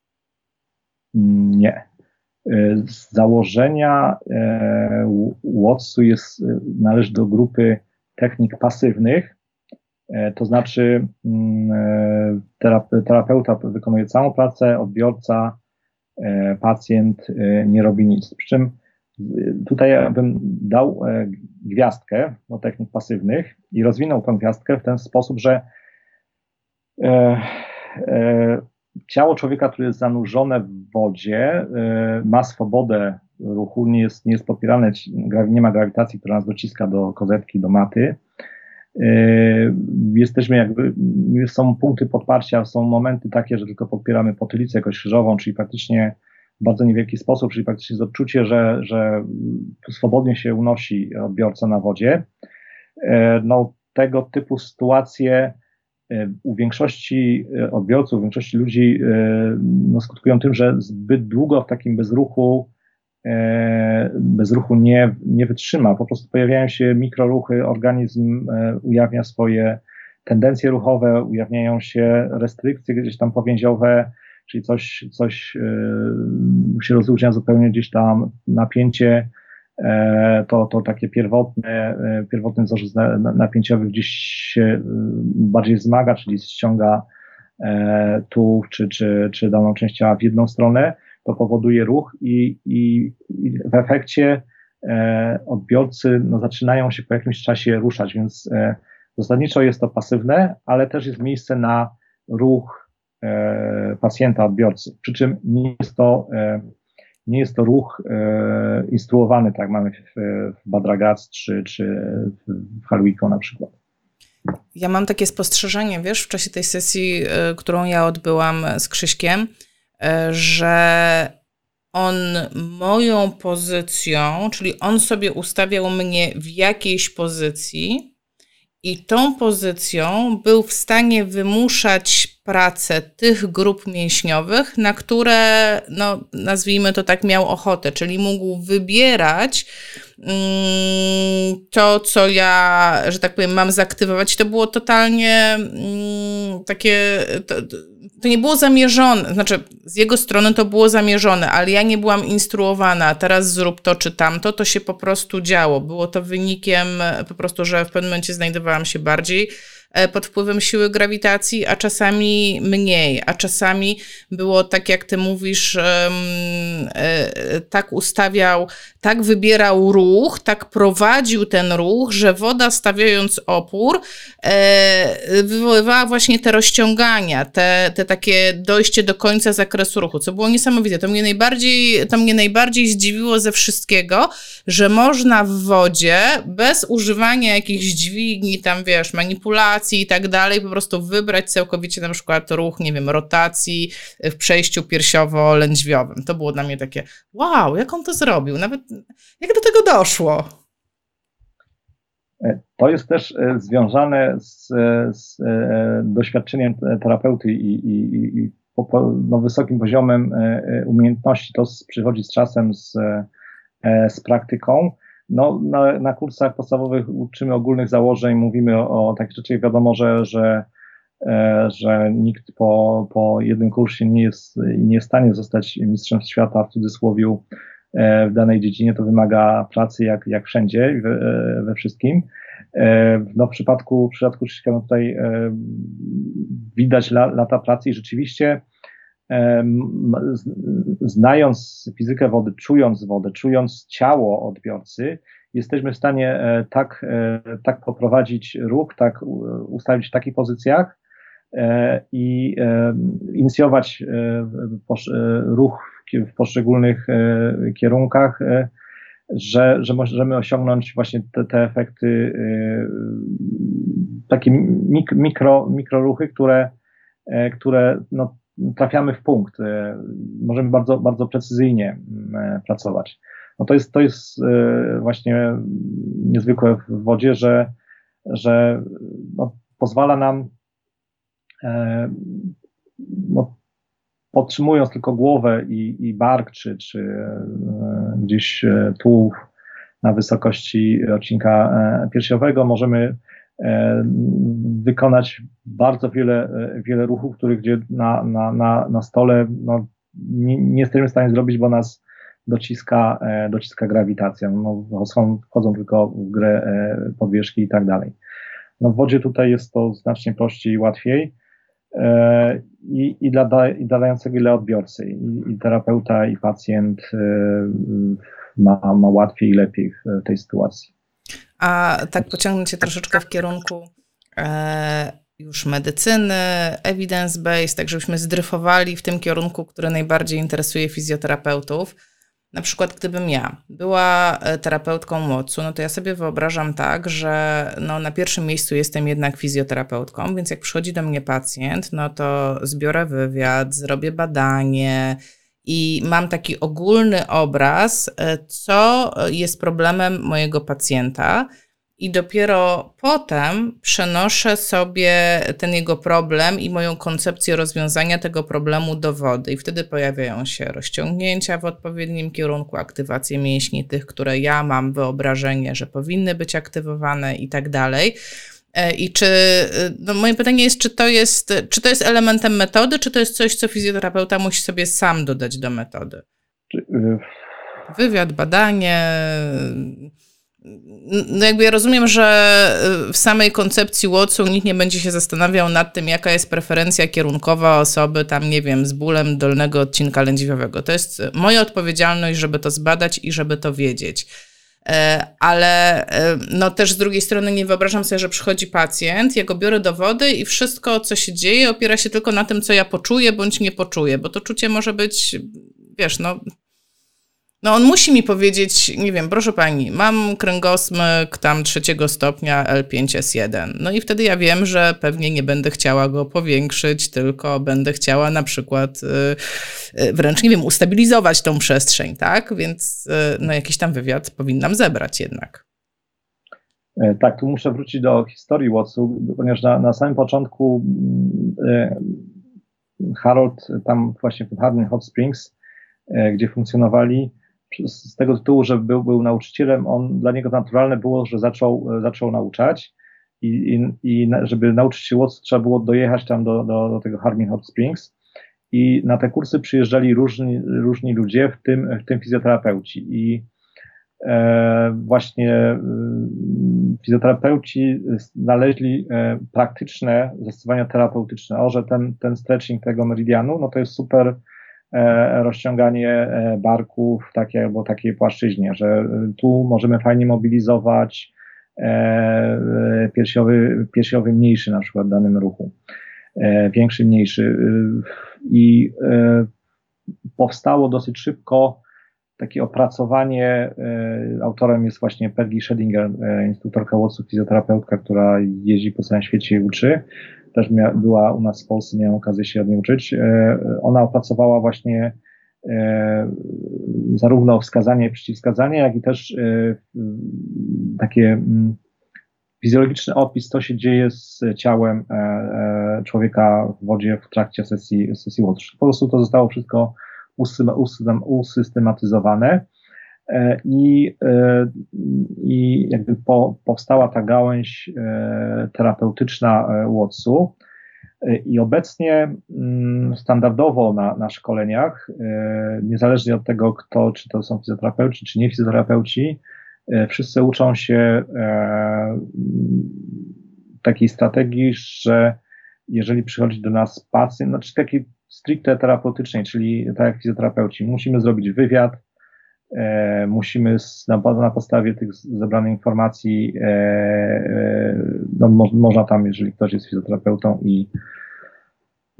Nie. Z założenia e, Watsu jest, e, należy do grupy technik pasywnych, e, to znaczy mm, terapeuta wykonuje całą pracę, odbiorca, pacjent nie robi nic. Przy czym tutaj ja bym dał gwiazdkę do technik pasywnych i rozwinął tę gwiazdkę w ten sposób, że ciało człowieka, które jest zanurzone w wodzie, y, ma swobodę ruchu, nie jest, nie jest podpierane, nie ma grawitacji, która nas dociska do kozetki, do maty. Y, jesteśmy jakby, są punkty podparcia, są momenty takie, że tylko podpieramy potylicę jakoś krzyżową, czyli praktycznie w bardzo niewielki sposób, czyli praktycznie jest odczucie, że, że swobodnie się unosi odbiorca na wodzie. Y, no, tego typu sytuacje u większości e, odbiorców, u większości ludzi e, no, skutkują tym, że zbyt długo w takim bezruchu, bezruchu nie, nie wytrzyma. Po prostu pojawiają się mikroruchy, organizm ujawnia swoje tendencje ruchowe, ujawniają się restrykcje gdzieś tam powięziowe, czyli coś, coś się rozluźnia zupełnie gdzieś tam napięcie E, to, to takie pierwotne, e, pierwotny zarzut napięciowy gdzieś się e, bardziej zmaga, czyli ściąga tułów czy, czy, czy daną część ciała w jedną stronę, to powoduje ruch i, i, i w efekcie odbiorcy no, zaczynają się po jakimś czasie ruszać, więc zasadniczo jest to pasywne, ale też jest miejsce na ruch pacjenta, odbiorcy. Przy czym nie jest to nie jest to ruch e, instruowany, tak mamy w, w czy, czy w Halwiko na przykład. Ja mam takie spostrzeżenie, wiesz, w czasie tej sesji, e, którą ja odbyłam z Krzyśkiem, e, że on moją pozycją, czyli on sobie ustawiał mnie w jakiejś pozycji i tą pozycją był w stanie wymuszać pracę tych grup mięśniowych, na które, no, nazwijmy to tak, miał ochotę, czyli mógł wybierać to, co ja, że tak powiem, mam zaktywować. To było totalnie mm, takie. To, to nie było zamierzone, znaczy z jego strony to było zamierzone, ale ja nie byłam instruowana, teraz zrób to czy tamto, to się po prostu działo. Było to wynikiem po prostu, że w pewnym momencie znajdowałam się bardziej pod wpływem siły grawitacji, a czasami mniej, a czasami było tak, jak ty mówisz, e, tak ustawiał, tak wybierał ruch, tak prowadził ten ruch, że woda stawiając opór e, wywoływała właśnie te rozciągania, te, te takie dojście do końca zakresu ruchu, co było niesamowite. To mnie najbardziej, to mnie najbardziej zdziwiło ze wszystkiego, że można w wodzie bez używania jakichś dźwigni, tam wiesz, manipulacji, i tak dalej, po prostu wybrać całkowicie na przykład ruch, nie wiem, rotacji w przejściu piersiowo-lędźwiowym. To było dla mnie takie, wow, jak on to zrobił? Nawet jak do tego doszło? E, to jest też e, związane z, z e, doświadczeniem terapeuty i, i, i no, wysokim poziomem umiejętności. To przychodzi z czasem, z, z praktyką. No, na, na kursach podstawowych uczymy ogólnych założeń, mówimy o, o takich rzeczach. Wiadomo, że, że, e, że nikt po, po jednym kursie nie jest, nie jest w stanie zostać mistrzem świata w cudzysłowie e, w danej dziedzinie. To wymaga pracy jak, jak wszędzie, we, we wszystkim. E, no, w przypadku, w przypadku Krzyśka no tutaj e, widać la, lata pracy i rzeczywiście znając fizykę wody, czując wodę, czując ciało odbiorcy, jesteśmy w stanie e, tak, e, tak poprowadzić ruch, tak ustawić w takich pozycjach e, i inicjować ruch w poszczególnych kierunkach, że, że możemy osiągnąć właśnie te, te efekty, takie mikro, mikroruchy, które, które no, trafiamy w punkt, e, możemy bardzo, bardzo precyzyjnie e, pracować. No to jest, to jest e, właśnie niezwykłe w wodzie, że, że no, pozwala nam no, podtrzymując tylko głowę i, i bark, czy, czy gdzieś tułów na wysokości odcinka piersiowego, możemy wykonać bardzo wiele, e, wiele ruchów, których gdzie na, na, na, na stole no, nie, nie jesteśmy w stanie zrobić, bo nas dociska, e, dociska grawitacja. No, są, wchodzą tylko w grę podwieszki i tak dalej. No, w wodzie tutaj jest to znacznie prościej i łatwiej. I, i, dla, i dla dającego, i dla odbiorcy. I, I, terapeuta, i pacjent ma, ma łatwiej i lepiej w tej sytuacji a tak pociągnąć się troszeczkę w kierunku e, już medycyny, evidence-based, tak żebyśmy zdryfowali w tym kierunku, który najbardziej interesuje fizjoterapeutów. Na przykład, gdybym ja była e, terapeutką mocu, no to ja sobie wyobrażam tak, że no na pierwszym miejscu jestem jednak fizjoterapeutką, więc jak przychodzi do mnie pacjent, no to zbiorę wywiad, zrobię badanie, i mam taki ogólny obraz, e, co jest problemem mojego pacjenta. I dopiero potem przenoszę sobie ten jego problem i moją koncepcję rozwiązania tego problemu do wody. I wtedy pojawiają się rozciągnięcia w odpowiednim kierunku, aktywacje mięśni, tych, które ja mam wyobrażenie, że powinny być aktywowane i tak dalej. E, I czy, e, no moje pytanie jest, czy to jest, czy to jest elementem metody, czy to jest coś, co fizjoterapeuta musi sobie sam dodać do metody? Y, Wywiad, badanie. No jakby ja rozumiem, że w samej koncepcji Watson nikt nie będzie się zastanawiał nad tym, jaka jest preferencja kierunkowa osoby tam, nie wiem, z bólem dolnego odcinka lędźwiowego. To jest moja odpowiedzialność, żeby to zbadać i żeby to wiedzieć. E, ale e, no też z drugiej strony nie wyobrażam sobie, że przychodzi pacjent, ja go biorę do wody i wszystko, co się dzieje, opiera się tylko na tym, co ja poczuję bądź nie poczuję, bo to czucie może być, wiesz, no No on musi mi powiedzieć, nie wiem, proszę pani, mam kręgosmyk tam trzeciego stopnia L5S1. No i wtedy ja wiem, że pewnie nie będę chciała go powiększyć, tylko będę chciała na przykład y, y, wręcz, nie wiem, ustabilizować tą przestrzeń, tak? Więc y, no jakiś tam wywiad powinnam zebrać jednak. E, tak, tu muszę wrócić do historii Watsu, ponieważ na, na samym początku e, Harold tam właśnie w Hardin Hot Springs, e, gdzie funkcjonowali, z tego tytułu, że był, był nauczycielem, on, dla niego naturalne było, że zaczął, zaczął nauczać i, i, i żeby nauczyć się Watsu, trzeba było dojechać tam do, do, do tego Hardin Hot Springs i na te kursy przyjeżdżali różni, różni ludzie, w tym, w tym fizjoterapeuci i E, właśnie e, fizjoterapeuci znaleźli e, praktyczne zastosowania terapeutyczne. O, że ten, ten stretching tego meridianu, no to jest super rozciąganie barków w takiej albo takiej płaszczyźnie, że tu możemy fajnie mobilizować piersiowy, piersiowy mniejszy na przykład w danym ruchu, większy, mniejszy i powstało dosyć szybko takie opracowanie, e, autorem jest właśnie Peggy Schedinger, e, instruktorka Watsu, fizjoterapeutka, która jeździ po całym świecie i uczy. Też mia, była u nas w Polsce, miałem okazję się od niej uczyć. E, ona opracowała właśnie zarówno wskazanie i przeciwwskazanie, jak i też takie mm, fizjologiczny opis, co się dzieje z ciałem człowieka w wodzie w trakcie sesji, sesji Watch. Po prostu to zostało wszystko usystematyzowane e, i, e, i jakby po, powstała ta gałęź e, terapeutyczna Watsu. I obecnie mm, standardowo na, na szkoleniach, niezależnie od tego, kto, czy to są fizjoterapeuci, czy nie fizjoterapeuci, wszyscy uczą się takiej strategii, że jeżeli przychodzi do nas pacjent, znaczy taki stricte terapeutycznej, czyli tak jak fizjoterapeuci, musimy zrobić wywiad, e, musimy z, na, na, podstawie tych zebranych informacji, e, e, no, mo, można tam, jeżeli ktoś jest fizjoterapeutą i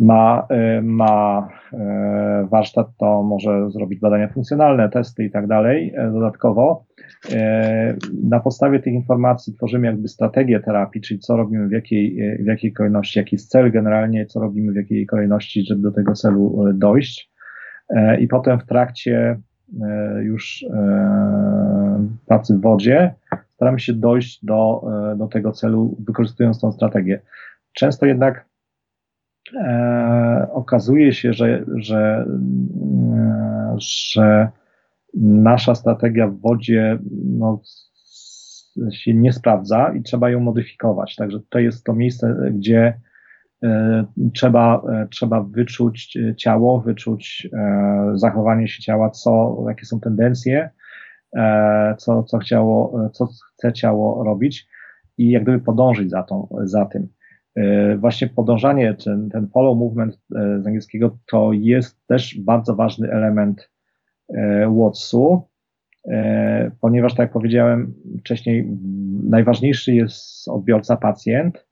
ma, e, ma e, warsztat, to może zrobić badania funkcjonalne, testy i tak dalej e, dodatkowo. Na podstawie tych informacji tworzymy jakby strategię terapii, czyli co robimy w jakiej, w jakiej kolejności, jaki jest cel generalnie, co robimy w jakiej kolejności, żeby do tego celu dojść. I potem w trakcie już pracy w wodzie staramy się dojść do, do tego celu, wykorzystując tą strategię. Często jednak e, okazuje się, że, że, e, że nasza strategia w wodzie no, się nie sprawdza i trzeba ją modyfikować. Także to jest to miejsce, gdzie e, trzeba, e, trzeba wyczuć ciało, wyczuć e, zachowanie się ciała, co, jakie są tendencje, e, co, co, chciało, co chce ciało robić i jak gdyby podążyć za, tą, za tym. E, właśnie podążanie, ten, ten follow movement e, z angielskiego, to jest też bardzo ważny element e, Watsu, ponieważ, tak jak powiedziałem wcześniej, najważniejszy jest odbiorca pacjent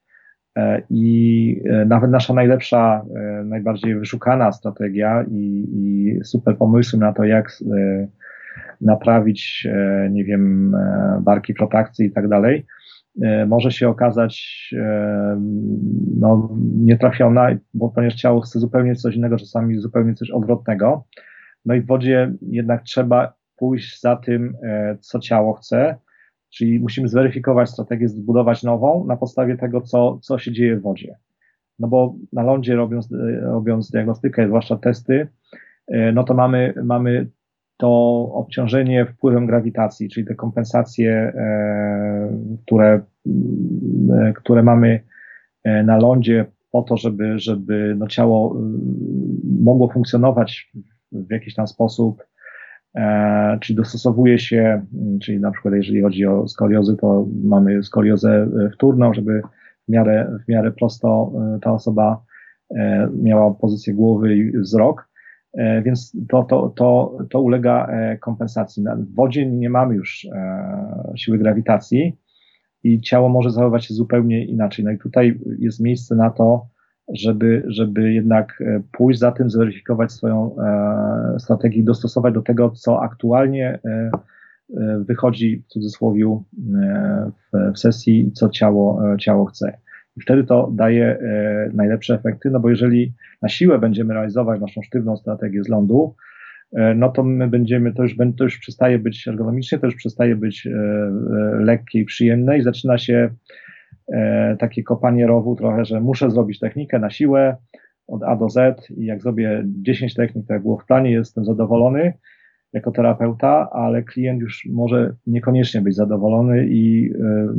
i nawet nasza najlepsza, najbardziej wyszukana strategia i, i super pomysły na to, jak naprawić, nie wiem, barki protrakcji i tak dalej, E, może się okazać e, no, nietrafiona, bo ponieważ ciało chce zupełnie coś innego, czasami zupełnie coś odwrotnego. No i w wodzie jednak trzeba pójść za tym, e, co ciało chce, czyli musimy zweryfikować strategię, zbudować nową na podstawie tego, co, co się dzieje w wodzie. No bo na lądzie robiąc, robiąc diagnostykę, zwłaszcza testy, no to mamy, mamy to obciążenie wpływem grawitacji, czyli te kompensacje, e, które, e, które mamy e, na lądzie po to, żeby, żeby no ciało mogło funkcjonować w jakiś tam sposób, czyli dostosowuje się, czyli na przykład jeżeli chodzi o skoliozy, to mamy skoliozę wtórną, żeby w miarę, w miarę prosto ta osoba miała pozycję głowy i wzrok, E, więc to, to, to, to ulega e, kompensacji. W wodzie nie mamy już e, siły grawitacji i ciało może zachowywać się zupełnie inaczej. No i tutaj jest miejsce na to, żeby, żeby jednak pójść za tym, zweryfikować swoją strategię i dostosować do tego, co aktualnie wychodzi w cudzysłowie w, w sesji, co ciało, ciało chce. I wtedy to daje najlepsze efekty, no bo jeżeli na siłę będziemy realizować naszą sztywną strategię z lądu, E, no to my będziemy, to już, to już przestaje być ergonomicznie, to już przestaje być e, e, lekkie i przyjemne i zaczyna się takie kopanie rowu trochę, że muszę zrobić technikę na siłę od A do Z i jak zrobię 10 technik, tak jak było w planie, jestem zadowolony jako terapeuta, ale klient już może niekoniecznie być zadowolony i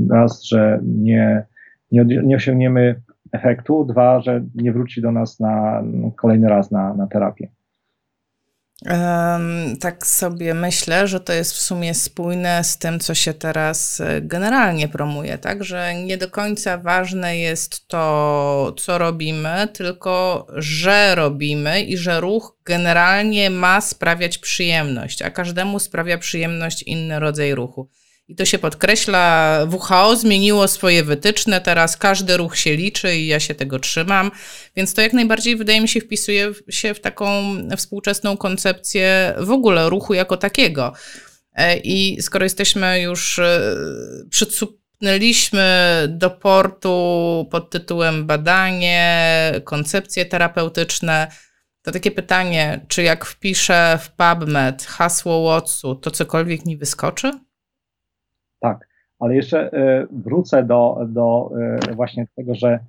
raz, że nie, nie, nie osiągniemy efektu, dwa, że nie wróci do nas na kolejny raz na, na terapię. Tak sobie myślę, że to jest w sumie spójne z tym, co się teraz e, generalnie promuje, tak? Że nie do końca ważne jest to, co robimy, tylko że robimy i że ruch generalnie ma sprawiać przyjemność, a każdemu sprawia przyjemność inny rodzaj ruchu. I to się podkreśla. WHO zmieniło swoje wytyczne, teraz każdy ruch się liczy i ja się tego trzymam. Więc to jak najbardziej wydaje mi się wpisuje się w taką współczesną koncepcję w ogóle ruchu jako takiego. E, I skoro jesteśmy już, e, przycupnęliśmy do portu pod tytułem badanie, koncepcje terapeutyczne, to takie pytanie, czy jak wpiszę w PubMed hasło Watsu, to cokolwiek mi wyskoczy? Tak, ale jeszcze e, wrócę do, do e, właśnie tego, że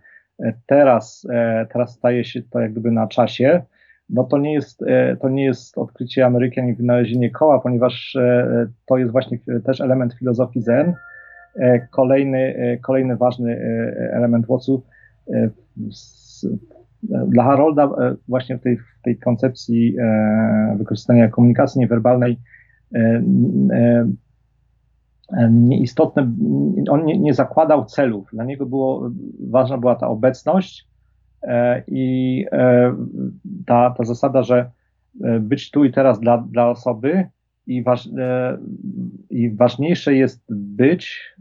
e, teraz, teraz staje się to jak gdyby na czasie, no to nie jest, to nie jest odkrycie Ameryki ani wynalezienie koła, ponieważ to jest właśnie też element filozofii Zen. Kolejny, kolejny ważny element Watsu dla Harolda właśnie w tej, w tej koncepcji wykorzystania komunikacji niewerbalnej nieistotne, on nie, nie, zakładał celów. Dla niego było, ważna była ta obecność e, i e, ta, ta zasada, że e, być tu i teraz dla, dla osoby i, waż, i ważniejsze jest być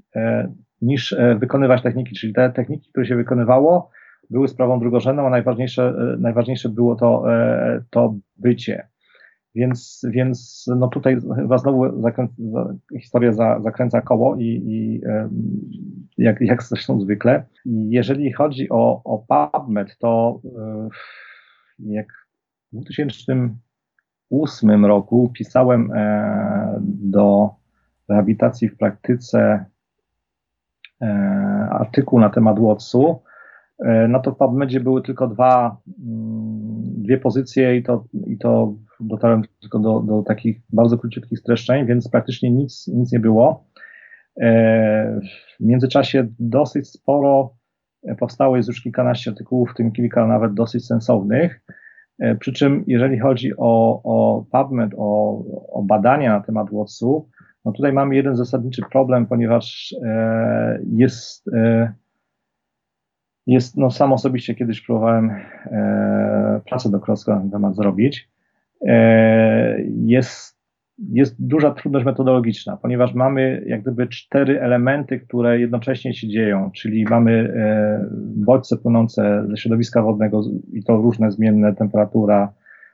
niż wykonywać techniki, czyli te techniki, które się wykonywało, były sprawą drugorzędną, a najważniejsze, najważniejsze było to, to bycie. Więc, więc no tutaj chyba znowu historia za, zakręca koło i, i jak, jak zresztą zwykle. Jeżeli chodzi o, o PubMed, to e, jak w 2008 roku pisałem e, do rehabilitacji w praktyce e, artykuł na temat Watsu, no to w PubMedzie były tylko dwa, mm, dwie pozycje i to, i to dotarłem tylko do, do takich bardzo króciutkich streszczeń, więc praktycznie nic, nic nie było. E, w międzyczasie dosyć sporo powstało, jest już kilkanaście artykułów, w tym kilka nawet dosyć sensownych. E, przy czym, jeżeli chodzi o, o PubMed, o, o badania na temat Watsu, no tutaj mamy jeden zasadniczy problem, ponieważ e, jest, jest, no sam osobiście kiedyś próbowałem pracę doktorską na ten temat zrobić E, jest, jest duża trudność metodologiczna, ponieważ mamy jak gdyby cztery elementy, które jednocześnie się dzieją, czyli mamy e, bodźce płynące ze środowiska wodnego i to różne zmienne temperatura,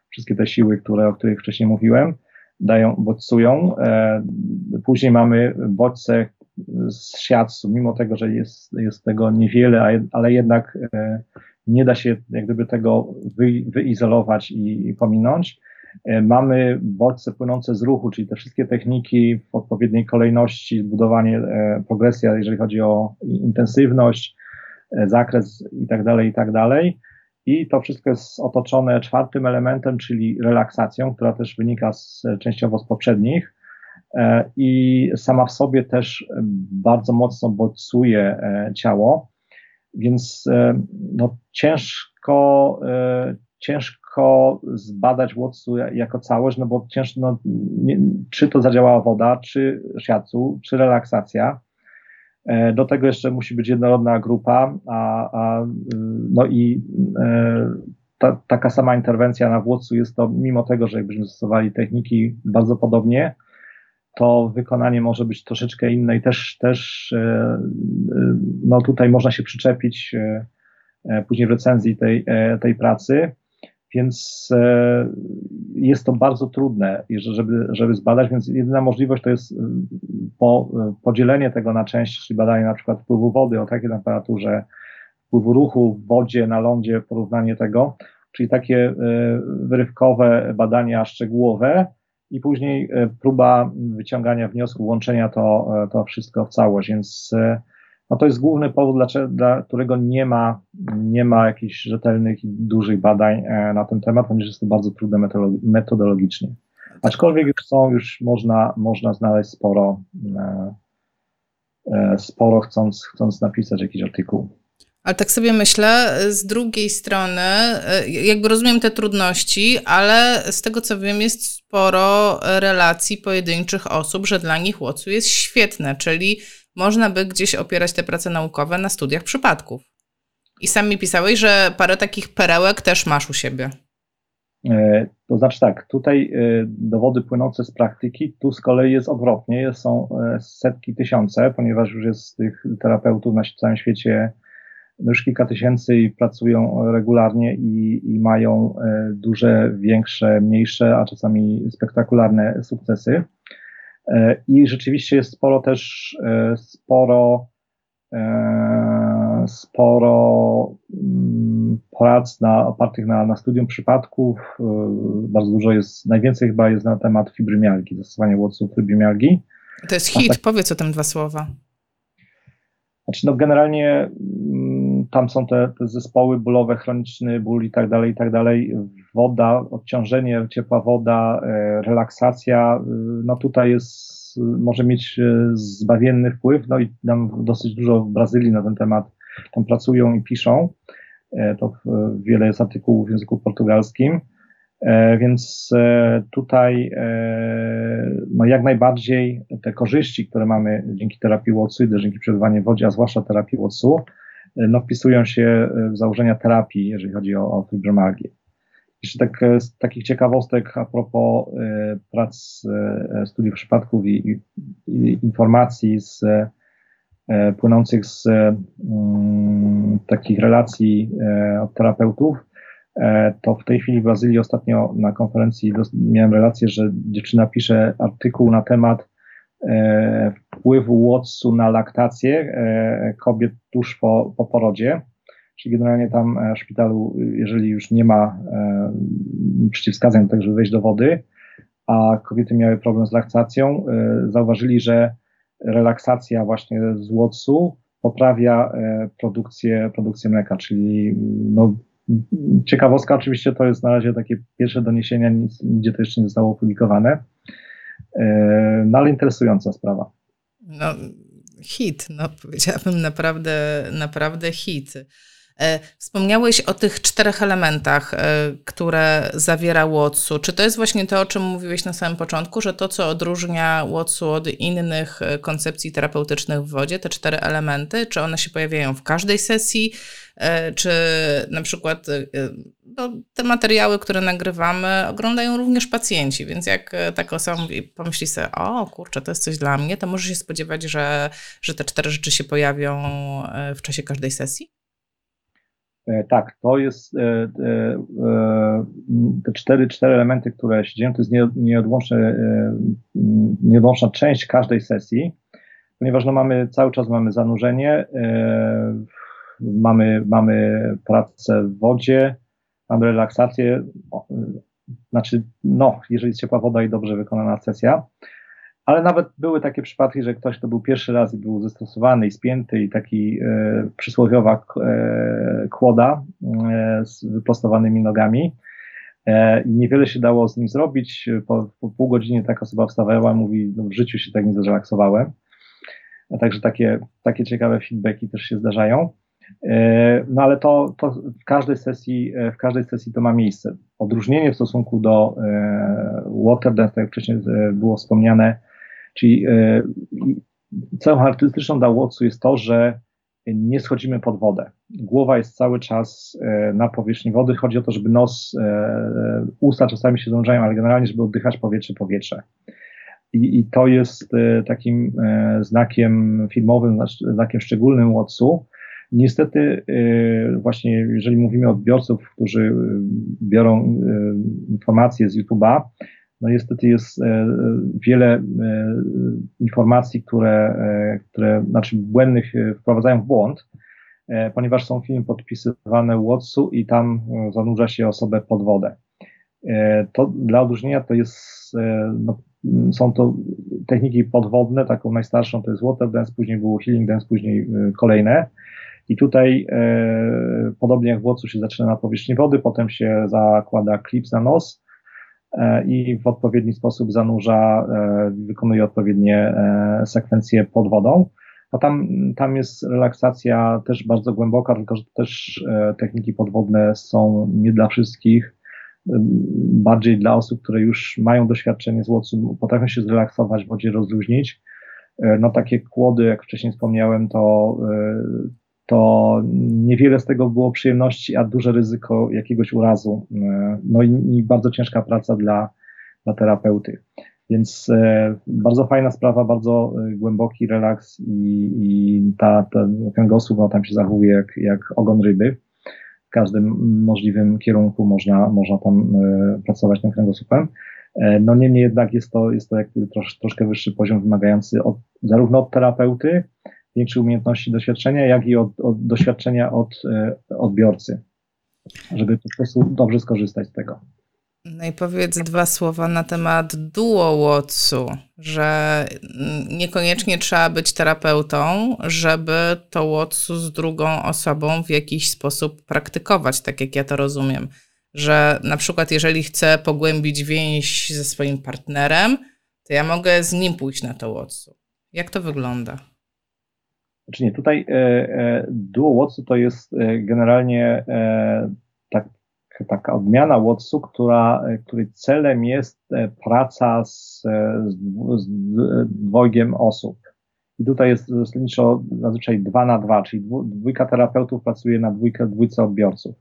wszystkie te siły, które, o których wcześniej mówiłem, dają, bodźcują. E, później mamy bodźce z siatsu, mimo tego, że jest, jest tego niewiele, ale jednak nie da się jak gdyby tego wy, wyizolować i, i pominąć. E, mamy bodźce płynące z ruchu, czyli te wszystkie techniki w odpowiedniej kolejności, budowanie, e, progresja, jeżeli chodzi o intensywność, e, zakres tak i tak dalej. I to wszystko jest otoczone czwartym elementem, czyli relaksacją, która też wynika z, częściowo z poprzednich i sama w sobie też bardzo mocno bodźcuje ciało, więc no, ciężko, ciężko zbadać Watsu jako całość, no bo ciężko, no, nie, czy to zadziałała woda, czy shiatsu, czy relaksacja. E, do tego jeszcze musi być jednorodna grupa, a, a no i e, ta, taka sama interwencja na Watsu jest to, mimo tego, że jakbyśmy stosowali techniki bardzo podobnie, to wykonanie może być troszeczkę inne i też, też e, no tutaj można się przyczepić później w recenzji tej, tej pracy. Więc jest to bardzo trudne, żeby, żeby zbadać, więc jedyna możliwość to jest po, podzielenie tego na części, czyli badanie na przykład wpływu wody o takiej temperaturze, wpływu ruchu w wodzie, na lądzie, porównanie tego, czyli takie wyrywkowe badania szczegółowe, i później e, próba wyciągania wniosków, łączenia to, e, to wszystko w całość, więc e, no to jest główny powód, dlaczego, dla którego nie ma, nie ma jakichś rzetelnych i dużych badań na ten temat, ponieważ jest to bardzo trudne metodologicznie. Aczkolwiek już są, już można, można znaleźć sporo, sporo chcąc, chcąc napisać jakiś artykuł. Ale tak sobie myślę, z drugiej strony, e, jakby rozumiem te trudności, ale z tego co wiem, jest sporo relacji pojedynczych osób, że dla nich Łocu jest świetne, czyli można by gdzieś opierać te prace naukowe na studiach przypadków. I sami pisałeś, że parę takich perełek też masz u siebie. E, to znaczy tak, tutaj e, dowody płynące z praktyki, tu z kolei jest odwrotnie, są setki, tysiące, ponieważ już jest tych terapeutów na całym świecie już kilka tysięcy i pracują regularnie i, i mają e, duże, większe, mniejsze, a czasami spektakularne sukcesy. E, I rzeczywiście jest sporo też, e, sporo, sporo mm, prac na, opartych na, na studium przypadków. Bardzo dużo jest, najwięcej chyba jest na temat fibrymialgii, zastosowania łoców fibrymialgii. To jest hit, tak, powiedz o tym dwa słowa. Znaczy, no generalnie tam są te, te zespoły bólowe, chroniczny ból i tak dalej, i tak dalej. Woda, odciążenie, ciepła woda, e, relaksacja, e, no tutaj jest, może mieć e, zbawienny wpływ, no i nam dosyć dużo w Brazylii na ten temat tam pracują i piszą. To wiele jest artykułów w języku portugalskim. Więc tutaj no jak najbardziej te korzyści, które mamy dzięki terapii Watsu i dzięki przebywaniu w wodzie, a zwłaszcza terapii Watsu, no, wpisują się w założenia terapii, jeżeli chodzi o, o. Jeszcze tak, e, z takich ciekawostek a propos y, prac, y, studiów przypadków i, i, i informacji z, y, płynących z mm, takich relacji od terapeutów, to w tej chwili w Brazylii ostatnio na konferencji miałem relację, że dziewczyna pisze artykuł na temat wpływu Watsu na laktację kobiet tuż po, po porodzie. Czyli generalnie tam e, w szpitalu, jeżeli już nie ma przeciwwskazań do tego, żeby wejść do wody, a kobiety miały problem z laktacją, zauważyli, że relaksacja właśnie z Watsu poprawia produkcję, produkcję mleka, czyli no, ciekawostka oczywiście to jest na razie takie pierwsze doniesienia, nic, nigdzie to jeszcze nie zostało opublikowane, E, no ale interesująca sprawa. No, hit, no powiedziałabym naprawdę, naprawdę hit. E, wspomniałeś o tych czterech elementach, e, które zawiera Watsu. Czy to jest właśnie to, o czym mówiłeś na samym początku, że to, co odróżnia Watsu od innych koncepcji terapeutycznych w wodzie, te cztery elementy, czy one się pojawiają w każdej sesji, czy na przykład no, te materiały, które nagrywamy, oglądają również pacjenci, więc jak e, taka osoba mówi, pomyśli sobie, o kurczę, to jest coś dla mnie, to może się spodziewać, że, że te cztery rzeczy się pojawią e, w czasie każdej sesji? E, tak, to jest te cztery, cztery elementy, które się dzieją, to jest nieodłączne, nieodłączna część każdej sesji, ponieważ no mamy, cały czas mamy zanurzenie, mamy, mamy pracę w wodzie, mamy relaksację, znaczy, no, jeżeli jest ciepła woda i dobrze wykonana sesja, ale nawet były takie przypadki, że ktoś to był pierwszy raz i był zestosowany i spięty i taki e, przysłowiowa e, kłoda e, z wyprostowanymi nogami e, i niewiele się dało z nim zrobić. Po, po pół godziny taka osoba wstawała i mówi, no, w życiu się tak nie zrelaksowałem. Także takie, takie ciekawe feedbacki też się zdarzają. E, no ale to, to w każdej sesji, w każdej sesji to ma miejsce. Odróżnienie w stosunku do e, water tak jak wcześniej było wspomniane, czyli cechą charakterystyczną Watsu jest to, że nie schodzimy pod wodę. Głowa jest cały czas na powierzchni wody. Chodzi o to, żeby nos, usta czasami się zążają, ale generalnie, żeby oddychać powietrze, powietrze. I, i to jest takim znakiem filmowym, znakiem szczególnym Watsu, Niestety, właśnie jeżeli mówimy o odbiorców, którzy biorą informacje z YouTube'a, no niestety jest wiele informacji, które, które znaczy błędnych wprowadzają w błąd, ponieważ są filmy podpisywane Watsu i tam zanurza się osobę pod wodę. To dla odróżnienia to jest no, są to techniki podwodne, taką najstarszą to jest water dance, później było healing dance, później kolejne. I tutaj e, podobnie jak w Łocu się zaczyna na powierzchni wody, potem się zakłada klips na nos e, i w odpowiedni sposób zanurza, e, wykonuje odpowiednie e, sekwencje pod wodą. A tam, tam jest relaksacja też bardzo głęboka, tylko że też e, techniki podwodne są nie dla wszystkich bardziej dla osób, które już mają doświadczenie z łocu, potrafią się zrelaksować, w wodzie rozluźnić. E, no takie kłody, jak wcześniej wspomniałem, to, e, to niewiele z tego było przyjemności, a duże ryzyko jakiegoś urazu. E, no i, i bardzo ciężka praca dla, dla terapeuty. Więc e, bardzo fajna sprawa, bardzo głęboki relaks i, i ta, ten gosób no, tam się zachowuje jak, jak ogon ryby każdym możliwym kierunku można, można tam e, pracować tym kręgosłupem. E, no niemniej jednak jest to, jest to jakby trosz, troszkę wyższy poziom wymagający od, zarówno od terapeuty, większej umiejętności doświadczenia, jak i od, od doświadczenia od e, odbiorcy, żeby po prostu dobrze skorzystać z tego. No i powiedz dwa słowa na temat duo-watsu, że niekoniecznie trzeba być terapeutą, żeby to watsu z drugą osobą w jakiś sposób praktykować, tak jak ja to rozumiem. Że na przykład jeżeli chcę pogłębić więź ze swoim partnerem, to ja mogę z nim pójść na to watsu. Jak to wygląda? Znaczy nie, tutaj e, e, duo watsu to jest e, generalnie tak taka odmiana Watsu, która, której celem jest praca z, z, z dwojgiem osób. I tutaj jest zasadniczo zazwyczaj dwa na dwa, czyli dwójka terapeutów pracuje na dwójkę, dwójce odbiorców.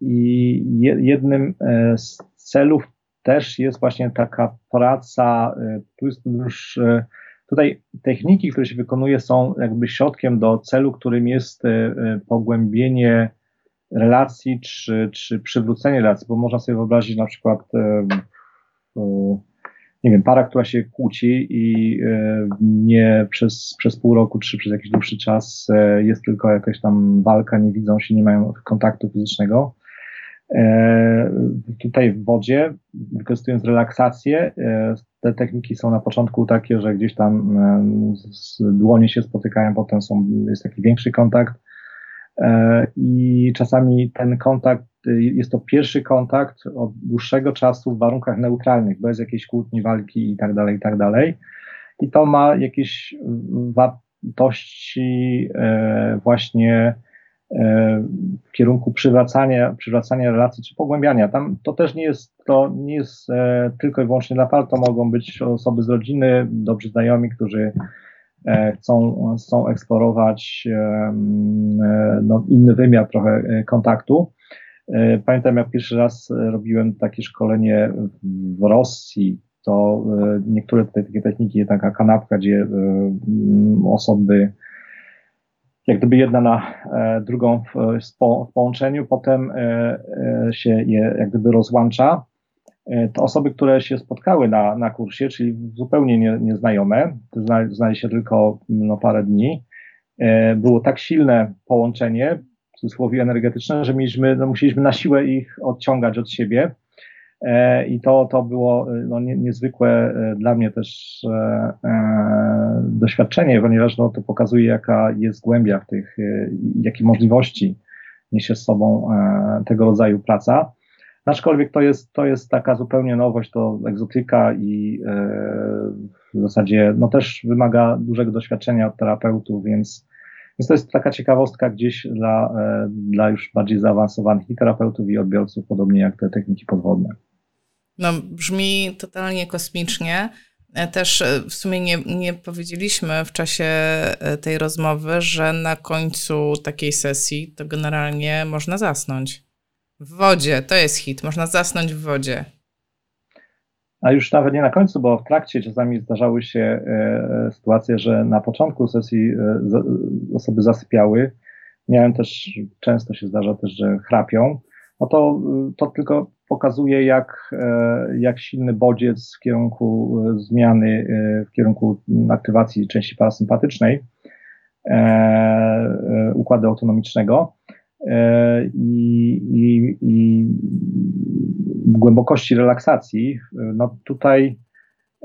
I jednym z celów też jest właśnie taka praca, tu jest już, tutaj techniki, które się wykonuje są jakby środkiem do celu, którym jest pogłębienie relacji, czy, czy przywrócenie relacji, bo można sobie wyobrazić na przykład, nie wiem, para, która się kłóci i e, nie przez, przez pół roku, czy przez jakiś dłuższy czas e, jest tylko jakaś tam walka, nie widzą się, nie mają kontaktu fizycznego. E, tutaj w wodzie, wykorzystując relaksację, te techniki są na początku takie, że gdzieś tam dłonie się spotykają, potem są, jest taki większy kontakt, E, I czasami ten kontakt, y, jest to pierwszy kontakt od dłuższego czasu w warunkach neutralnych, bez jakiejś kłótni, walki i tak dalej, i tak dalej. I to ma jakieś wartości e, właśnie kierunku przywracania, przywracania relacji czy pogłębiania. Tam to też nie jest, to nie jest tylko i wyłącznie dla par, to mogą być osoby z rodziny, dobrzy znajomi, którzy E, chcą, chcą eksplorować e, no, inny wymiar trochę e, kontaktu. Pamiętam, jak pierwszy raz robiłem takie szkolenie w Rosji, to niektóre tutaj takie techniki, taka kanapka, gdzie osoby jak gdyby jedna na drugą w, połączeniu, potem się je jak gdyby rozłącza E, to osoby, które się spotkały na, na kursie, czyli zupełnie nie, nieznajome, znali, znali się tylko no, parę dni, e, było tak silne połączenie, w cudzysłowie energetyczne, że mieliśmy, no, musieliśmy na siłę ich odciągać od siebie. E, I to, to było no, nie, niezwykłe dla mnie też e, doświadczenie, ponieważ no, to pokazuje, jaka jest głębia w tych, jakie możliwości niesie z sobą e, tego rodzaju praca. Aczkolwiek to jest, to jest taka zupełnie nowość, to egzotyka i e, w zasadzie no też wymaga dużego doświadczenia od terapeutów, więc, więc to jest taka ciekawostka gdzieś dla, e, dla już bardziej zaawansowanych i terapeutów i odbiorców, podobnie jak te techniki podwodne. No, brzmi totalnie kosmicznie. E, też w sumie nie, nie powiedzieliśmy w czasie tej rozmowy, że na końcu takiej sesji to generalnie można zasnąć. W wodzie, to jest hit. Można zasnąć w wodzie. a już nawet nie na końcu, bo w trakcie czasami zdarzały się e, sytuacje, że na początku sesji e, osoby zasypiały. Miałem też, często się zdarza też, że chrapią. No to, to tylko pokazuje, jak, e, jak silny bodziec w kierunku zmiany, w kierunku aktywacji części parasympatycznej układu autonomicznego. I, i, i głębokości relaksacji, no tutaj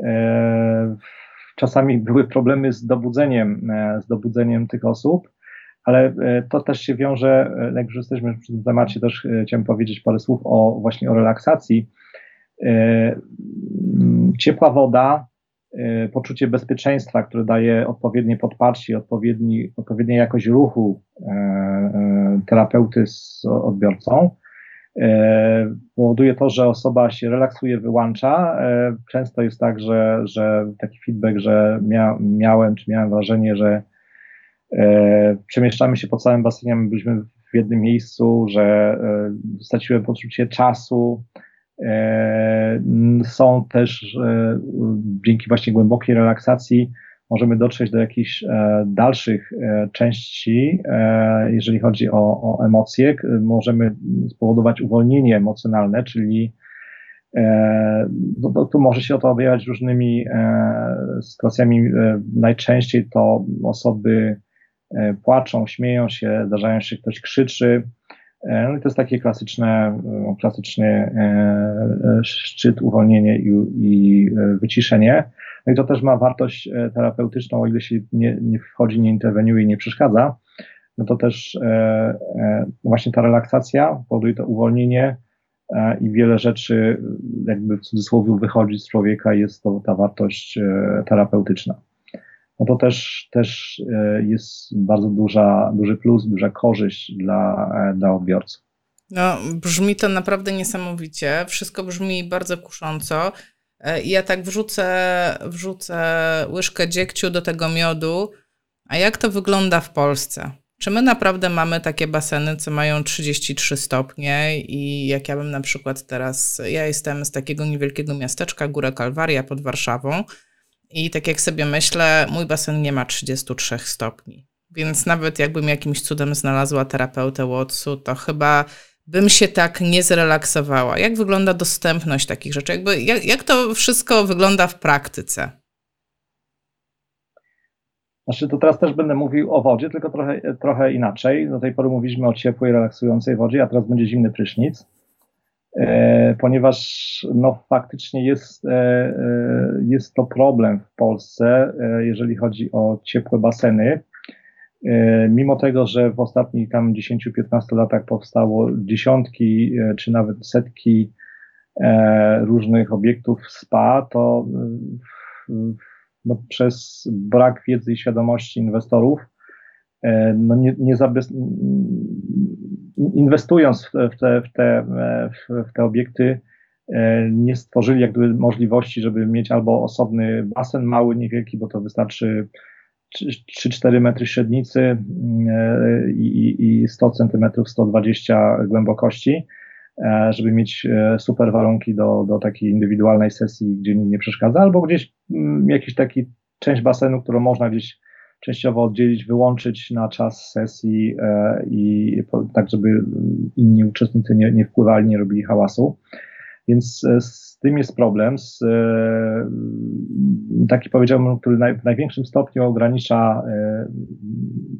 e, czasami były problemy z dobudzeniem, e, z dobudzeniem tych osób, ale e, to też się wiąże, e, jak już jesteśmy przy tym temacie, też e, chciałem powiedzieć parę słów o właśnie o relaksacji. Ciepła woda, poczucie bezpieczeństwa, które daje odpowiednie podparcie, odpowiedni, odpowiednia jakość ruchu terapeuty z odbiorcą, powoduje to, że osoba się relaksuje, wyłącza. Często jest tak, że, że taki feedback, że mia, miałem, czy miałem wrażenie, że e, przemieszczamy się po całym basenie, byliśmy w jednym miejscu, że straciłem poczucie czasu. Są też dzięki właśnie głębokiej relaksacji możemy dotrzeć do jakichś e, dalszych e, części, e, jeżeli chodzi o, o emocje. Możemy spowodować uwolnienie emocjonalne, czyli no, tu może się to objawiać różnymi sytuacjami. Najczęściej to osoby płaczą, śmieją się, zdarzają się, ktoś krzyczy. No i to jest takie klasyczne, klasyczny szczyt, uwolnienie i, i wyciszenie. No i to też ma wartość e, terapeutyczną, o ile się nie, nie wchodzi, nie interweniuje i nie przeszkadza, no to też e, e, właśnie ta relaksacja powoduje to uwolnienie e, i wiele rzeczy jakby w cudzysłowie wychodzi z człowieka jest to ta wartość e, terapeutyczna. No to też, też e, jest bardzo duża, duży plus, duża korzyść dla, dla odbiorców. No, brzmi to naprawdę niesamowicie. Wszystko brzmi bardzo kusząco. E, ja tak wrzucę, wrzucę łyżkę dziegciu do tego miodu. A jak to wygląda w Polsce? Czy my naprawdę mamy takie baseny, co mają 33 stopnie i jak ja bym na przykład teraz, ja jestem z takiego niewielkiego miasteczka, Górę Kalwaria pod Warszawą i tak jak sobie myślę, mój basen nie ma 33 stopni. Więc nawet jakbym jakimś cudem znalazła terapeutę Watsu, to chyba bym się tak nie zrelaksowała? Jak wygląda dostępność takich rzeczy? Jakby, jak, jak to wszystko wygląda w praktyce? Znaczy, to teraz też będę mówił o wodzie, tylko trochę, trochę inaczej. Do tej pory mówiliśmy o ciepłej, relaksującej wodzie, a teraz będzie zimny prysznic. E, ponieważ no, faktycznie jest, e, e jest to problem w Polsce, jeżeli chodzi o ciepłe baseny. Mimo tego, że w ostatnich tam 10-15 latach powstało dziesiątki czy nawet setki różnych obiektów spa, to no, przez brak wiedzy i świadomości inwestorów, no nie, nie zabez... inwestując w te, w, te, w te obiekty, nie stworzyli jakby możliwości, żeby mieć albo osobny basen mały, niewielki, bo to wystarczy 3-4 metry średnicy e, i, i 100 centymetrów, 120 głębokości, e, żeby mieć e, super warunki do, do takiej indywidualnej sesji, gdzie nikt nie przeszkadza, albo gdzieś mm, jakiś taki część basenu, którą można gdzieś częściowo oddzielić, wyłączyć na czas sesji i tak, żeby inni uczestnicy nie, nie wpływali, nie robili hałasu. Więc z tym jest problem, z, e, taki powiedziałbym, który w największym stopniu ogranicza e,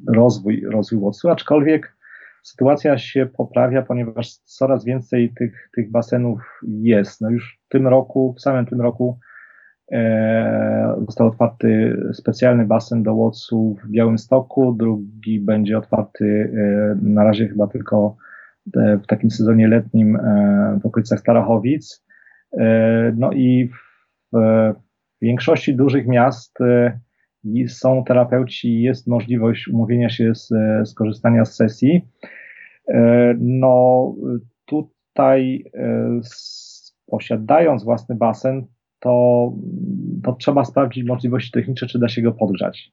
rozwój, rozwój łosu, aczkolwiek sytuacja się poprawia, ponieważ coraz więcej tych, tych basenów jest. No już w tym roku, w samym tym roku e, został otwarty specjalny basen do łocu w Białymstoku, drugi będzie otwarty e, na razie chyba tylko e, w takim sezonie letnim e, w okolicach Starachowic. E, no i w większości dużych miast e, są terapeuci, jest możliwość umówienia się z, skorzystania z sesji. E, no tutaj posiadając własny basen, to, to trzeba sprawdzić możliwości techniczne, czy da się go podgrzać.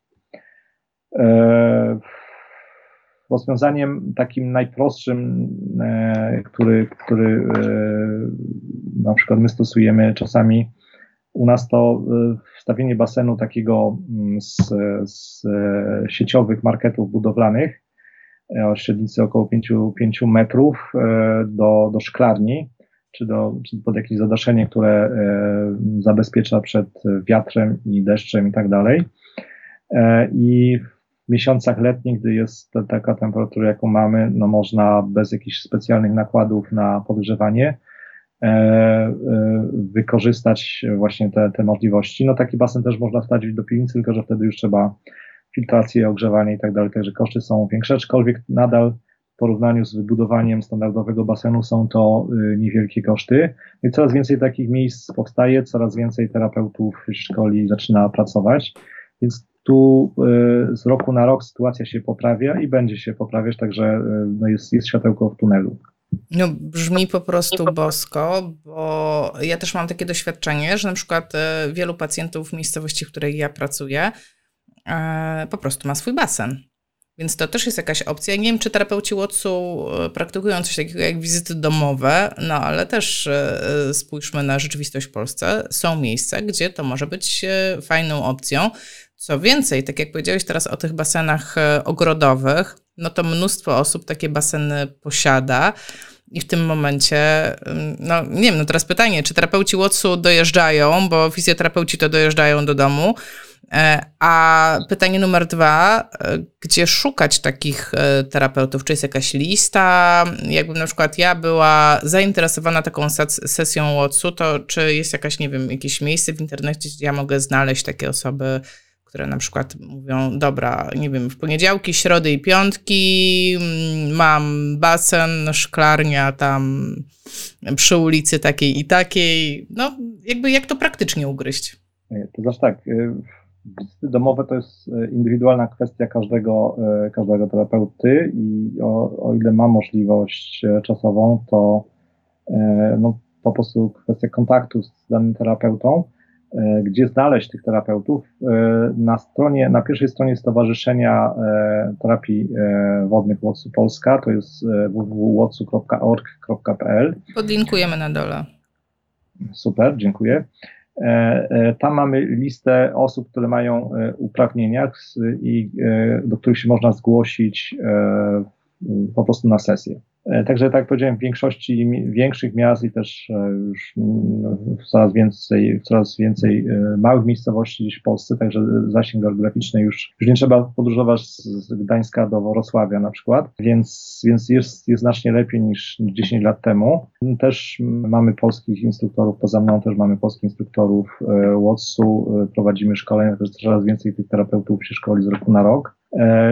Rozwiązaniem takim najprostszym, który, który na przykład my stosujemy czasami U nas to wstawienie basenu takiego mm, z, z sieciowych marketów budowlanych o średnicy około 5, 5 metrów do, do szklarni, czy, do, czy pod jakieś zadaszenie, które zabezpiecza przed wiatrem i deszczem i tak dalej. I w miesiącach letnich, gdy jest taka temperatura, jaką mamy, no można bez jakichś specjalnych nakładów na podgrzewanie e, e, wykorzystać właśnie te, te możliwości. No taki basen też można wstawić do piwnicy, tylko że wtedy już trzeba filtrację, ogrzewanie i tak dalej, także koszty są większe, aczkolwiek nadal w porównaniu z wybudowaniem standardowego basenu są to y, niewielkie koszty. I coraz więcej takich miejsc powstaje, coraz więcej terapeutów szkoli zaczyna pracować, więc tu y, z roku na rok sytuacja się poprawia i będzie się poprawiać, także y, no jest, jest światełko w tunelu. No, brzmi po prostu bosko, bo ja też mam takie doświadczenie, że na przykład y, wielu pacjentów w miejscowości, w której ja pracuję, po prostu ma swój basen. Więc to też jest jakaś opcja. Nie wiem, czy terapeuci Watsu praktykują coś takiego jak wizyty domowe, no ale też spójrzmy na rzeczywistość w Polsce. Są miejsca, gdzie to może być fajną opcją. Co więcej, tak jak powiedziałeś teraz o tych basenach e, ogrodowych, no to mnóstwo osób takie baseny posiada. I w tym momencie, no nie wiem, no teraz pytanie, czy terapeuci Watsu dojeżdżają, bo fizjoterapeuci to dojeżdżają do domu, e, a pytanie numer dwa, e, gdzie szukać takich terapeutów? Czy jest jakaś lista? Jakbym na przykład ja była zainteresowana taką sesją Watsu, to czy jest jakaś, nie wiem, jakieś miejsce w internecie, gdzie ja mogę znaleźć takie osoby, które na przykład mówią, dobra, nie wiem, w poniedziałki, środy i piątki mm, mam basen, szklarnia tam przy ulicy takiej i takiej. No, jakby jak to praktycznie ugryźć? To znaczy tak, y, wizyty domowe to jest y, indywidualna kwestia każdego, każdego terapeuty i o, o ile ma możliwość czasową, to no, po prostu kwestia kontaktu z danym terapeutą E, gdzie znaleźć tych terapeutów. E, na stronie, na pierwszej stronie Stowarzyszenia e, Terapii Wodnych Łotsu Polska, to jest www.łotsu.org.pl. Podlinkujemy na dole. Super, dziękuję. Tam mamy listę osób, które mają uprawnienia i do których się można zgłosić po prostu na sesję. E, także tak jak powiedziałem, w większości większych miast i też e, już mm, coraz więcej, coraz więcej e, małych miejscowości w Polsce, także zasięg geograficzny już, już nie trzeba podróżować z Gdańska do Wrocławia na przykład, więc, więc jest, jest znacznie lepiej niż 10 lat temu. Też mamy polskich instruktorów, poza mną też mamy polskich instruktorów WOTS-u, prowadzimy szkolenia, też coraz więcej tych terapeutów się szkoli z roku na rok.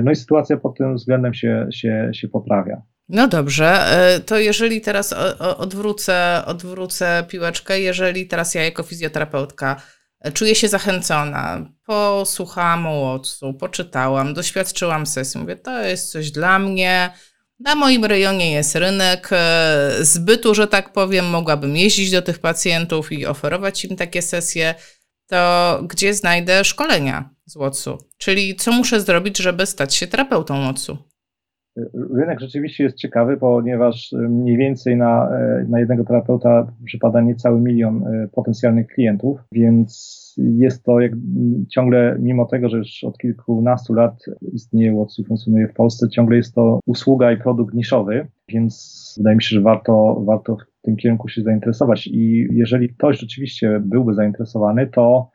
No i sytuacja pod tym względem się, się, się poprawia. No dobrze, e, to jeżeli teraz odwrócę, odwrócę piłeczkę, jeżeli teraz ja jako fizjoterapeutka czuję się zachęcona, posłuchałam o Łotsu, poczytałam, doświadczyłam sesji, mówię, to jest coś dla mnie, na moim rejonie jest rynek e, zbytu, że tak powiem, mogłabym jeździć do tych pacjentów i oferować im takie sesje, to gdzie znajdę szkolenia z Łotsu? Czyli co muszę zrobić, żeby stać się terapeutą Łotsu? Rynek rzeczywiście jest ciekawy, ponieważ mniej więcej na, na jednego terapeuta przypada niecały milion e, potencjalnych klientów, więc jest to jak, ciągle, mimo tego, że już od kilkunastu lat istnieje Watsu i funkcjonuje w Polsce, ciągle jest to usługa i produkt niszowy, więc wydaje mi się, że warto, warto w tym kierunku się zainteresować. I jeżeli ktoś rzeczywiście byłby zainteresowany, to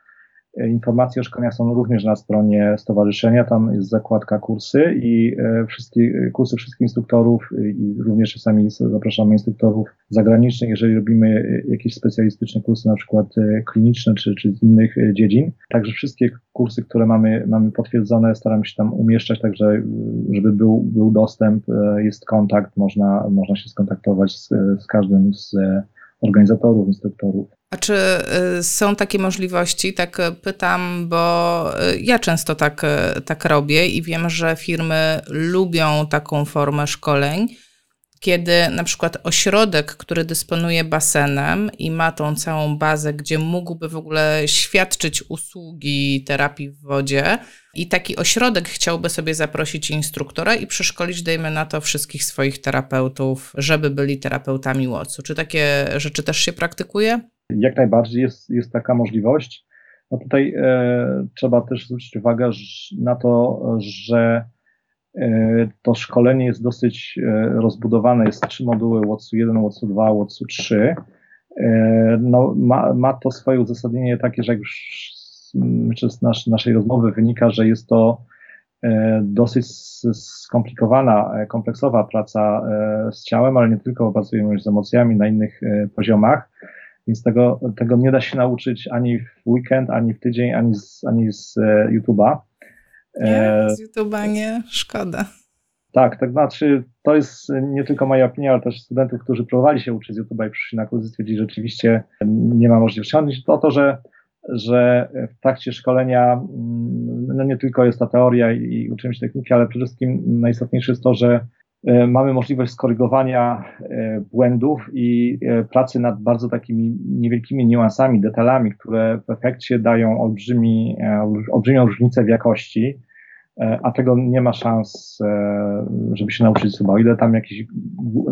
Informacje o szkoleniach są również na stronie stowarzyszenia, tam jest zakładka kursy i e, wszystkie kursy wszystkich instruktorów i również czasami zapraszamy instruktorów zagranicznych, jeżeli robimy e, jakieś specjalistyczne kursy, na przykład e, kliniczne czy, czy z innych dziedzin. Także wszystkie kursy, które mamy, mamy potwierdzone, staramy się tam umieszczać, także żeby był, był dostęp, jest kontakt, można, można się skontaktować z, z każdym z organizatorów, instruktorów. A czy y, są takie możliwości? Tak pytam, bo y, ja często tak, y, tak robię i wiem, że firmy lubią taką formę szkoleń, kiedy na przykład ośrodek, który dysponuje basenem i ma tą całą bazę, gdzie mógłby w ogóle świadczyć usługi terapii w wodzie, i taki ośrodek chciałby sobie zaprosić instruktora i przeszkolić, dajmy na to, wszystkich swoich terapeutów, żeby byli terapeutami łocu. Czy takie rzeczy też się praktykuje? Jak najbardziej jest, jest taka możliwość. No tutaj e, trzeba też zwrócić uwagę na to, że e, to szkolenie jest dosyć e, rozbudowane. Jest trzy moduły WOTS 1, WOTS 2, WOTS 3. E, no, ma, ma to swoje uzasadnienie takie, że jak już z nasz, naszej rozmowy wynika, że jest to e, dosyć skomplikowana, e, kompleksowa praca z ciałem, ale nie tylko, pracujemy już z emocjami na innych poziomach, więc tego, tego nie da się nauczyć ani w weekend, ani w tydzień, ani z, ani z YouTube'a. Nie, z YouTube'a nie, szkoda. Tak, tak znaczy, to jest nie tylko moja opinia, ale też studentów, którzy próbowali się uczyć z YouTube'a i przyszli na kursy, stwierdzili, że rzeczywiście nie ma możliwości. Chodzi o to, że, że w trakcie szkolenia mm, no nie tylko jest ta teoria i uczymy się techniki, ale przede wszystkim najistotniejsze jest to, że e, mamy możliwość skorygowania e, błędów i e, pracy nad bardzo takimi niewielkimi niuansami, detalami, które w efekcie dają olbrzymi, olbrzymią różnicę w jakości E, a tego nie ma szans, e, żeby się nauczyć suba. O ile tam jakiś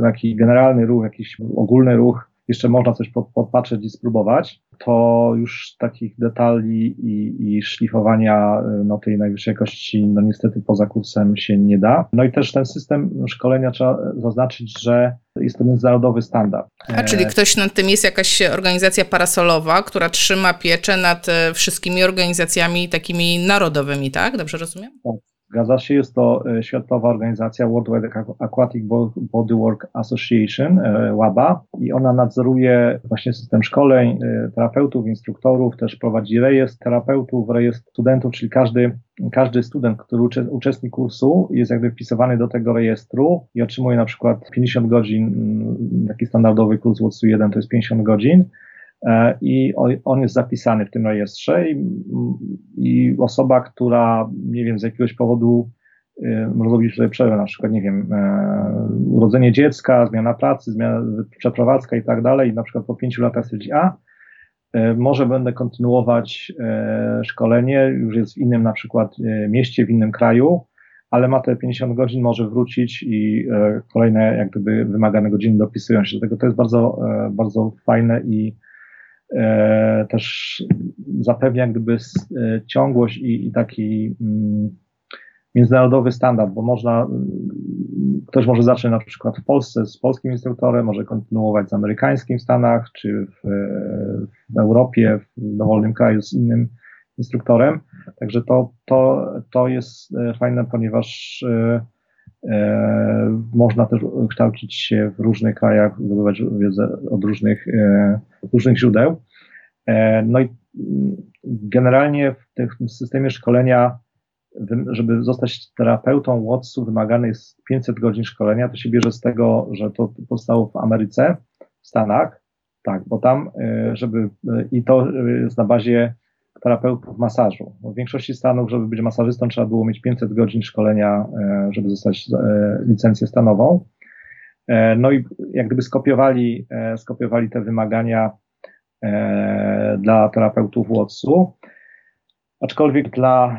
taki generalny ruch, jakiś ogólny ruch, jeszcze można coś podpatrzeć i spróbować, to już takich detali i, i szlifowania e, no, tej najwyższej jakości, no niestety poza kursem się nie da. No i też ten system szkolenia trzeba zaznaczyć, że jest to międzynarodowy standard. A czyli ktoś nad tym jest jakaś organizacja parasolowa, która trzyma pieczę nad wszystkimi organizacjami takimi narodowymi, tak? Dobrze rozumiem? Tak. Zgadza się, jest to e, światowa organizacja World Wide Aquatic Bodywork Association, e, WABA, i ona nadzoruje właśnie system szkoleń e, terapeutów, instruktorów, też prowadzi rejestr terapeutów, rejestr studentów, czyli każdy, każdy student, który uczestnik kursu jest jakby wpisowany do tego rejestru i otrzymuje na przykład 50 godzin, mm, taki standardowy kurs WOTS 1 to jest 50 godzin, i on jest zapisany w tym rejestrze i, i osoba, która, nie wiem, z jakiegoś powodu zrobi sobie przerwę, na przykład, nie wiem, e, urodzenie dziecka, zmiana pracy, zmiana, przeprowadzka i tak dalej, na przykład po pięciu latach stwierdzi, a e, może będę kontynuować szkolenie, już jest w innym na przykład mieście, w innym kraju, ale ma te 50 godzin, może wrócić i kolejne jak gdyby wymagane godziny dopisują się do tego. To jest bardzo, bardzo fajne i e, też zapewnia gdyby e, ciągłość i, i taki mm, międzynarodowy standard, bo można, mm, ktoś może zacząć na przykład w Polsce z polskim instruktorem, może kontynuować z amerykańskim w Stanach, czy w, w Europie, w dowolnym kraju z innym instruktorem. Także to, to, to jest e, fajne, ponieważ e, E, można też kształcić się w różnych krajach, zdobywać wiedzę od różnych, e, różnych źródeł. E, no i generalnie w tym systemie szkolenia, żeby zostać terapeutą Watsu, wymagane jest 500 godzin szkolenia. To się bierze z tego, że to powstało w Ameryce, w Stanach, tak, bo tam, żeby, i to jest na bazie terapeutów masażu. W większości stanów, żeby być masażystą, trzeba było mieć 500 godzin szkolenia, e, żeby zostać e, licencję stanową. E, no i jak gdyby skopiowali, skopiowali te wymagania dla terapeutów WOTS-u, aczkolwiek dla,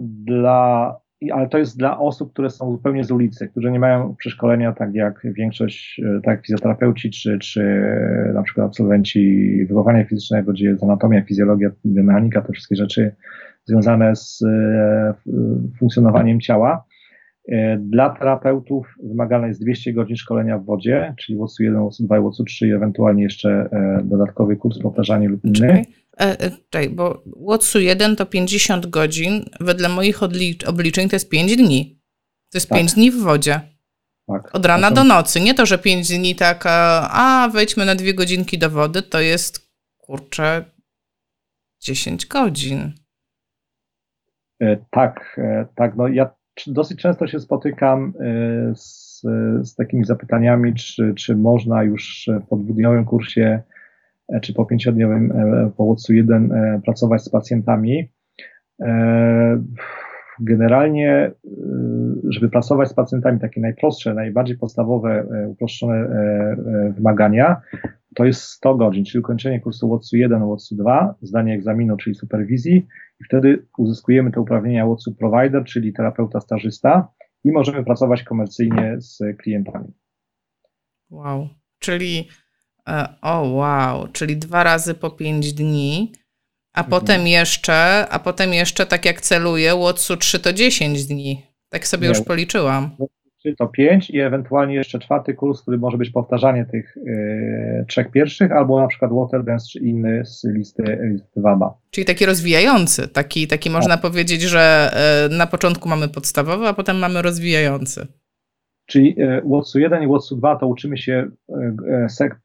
dla ale to jest dla osób, które są zupełnie z ulicy, którzy nie mają przeszkolenia, tak jak większość, e, tak jak fizjoterapeuci, czy, czy na przykład absolwenci wychowania fizycznego, gdzie jest anatomia, fizjologia, mechanika, te wszystkie rzeczy związane z e, funkcjonowaniem ciała. E, dla terapeutów wymagane jest 200 godzin szkolenia w wodzie, czyli WOC 1, WOC 2 i WOC 3 i ewentualnie jeszcze dodatkowy kurs powtarzania lub inny. E, e, czekaj, bo Watsu 1 to 50 godzin, wedle moich obliczeń to jest 5 dni. To jest tak. 5 dni w wodzie. Tak. Od rana do nocy. Nie to, że 5 dni tak, a wejdźmy na dwie godzinki do wody, to jest kurczę 10 godzin. E, tak, e, tak. No ja dosyć często się spotykam e, z, z takimi zapytaniami, czy, czy można już po dwudniowym kursie E, czy po pięciodniowym e, powodcu 1 e, pracować z pacjentami. Generalnie, żeby pracować z pacjentami, takie najprostsze, najbardziej podstawowe, uproszczone wymagania, to jest 100 godzin, czyli ukończenie kursu WOTS 1, WOTS 2, zdanie egzaminu, czyli superwizji i wtedy uzyskujemy te uprawnienia WOTS Provider, czyli terapeuta stażysta i możemy pracować komercyjnie z klientami. Wow, czyli E, o wow, czyli dwa razy po pięć dni. A mhm. potem jeszcze, a potem jeszcze tak jak celuję, Łotsu 3 to 10 dni. Tak sobie Nie. już policzyłam. 3 to 5 i ewentualnie jeszcze czwarty kurs, który może być powtarzanie tych yy, trzech pierwszych, albo na przykład Waterdance czy inny z listy, listy WABA. Czyli taki rozwijający, taki, taki można tak. powiedzieć, że yy, na początku mamy podstawowy, a potem mamy rozwijający. Czyli Watsu 1 i Watsu 2 to uczymy się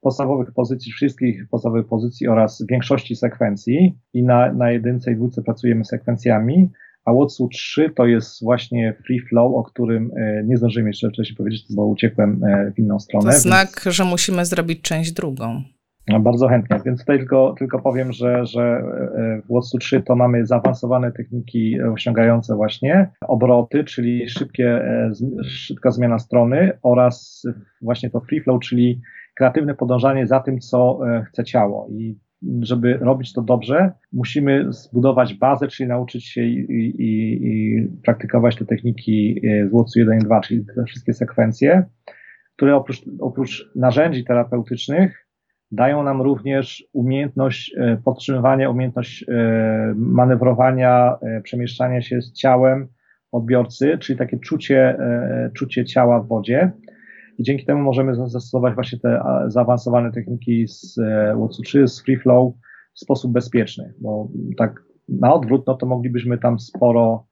podstawowych pozycji, wszystkich podstawowych pozycji oraz większości sekwencji i na, na jedynce i dwójce pracujemy sekwencjami, a Watsu 3 to jest właśnie free flow, o którym e, nie zdążyłem jeszcze wcześniej powiedzieć, bo uciekłem e, w inną stronę. To znak, więc... że musimy zrobić część drugą. No, bardzo chętnie, więc tutaj tylko, tylko powiem, że, że e, w Watsu 3 to mamy zaawansowane techniki osiągające właśnie obroty, czyli szybkie, szybka zmiana strony oraz właśnie to free flow, czyli kreatywne podążanie za tym, co chce ciało. I żeby robić to dobrze, musimy zbudować bazę, czyli nauczyć się i, i, i praktykować te techniki e, z WOTS 1 i 2, czyli te wszystkie sekwencje, które oprócz, oprócz narzędzi terapeutycznych dają nam również umiejętność e, podtrzymywania, umiejętność e, manewrowania, przemieszczania się z ciałem odbiorcy, czyli takie czucie, czucie ciała w wodzie i dzięki temu możemy zastosować właśnie te zaawansowane techniki z e, WOTS 3, z Free Flow w sposób bezpieczny, bo tak na odwrót, no to moglibyśmy tam sporo,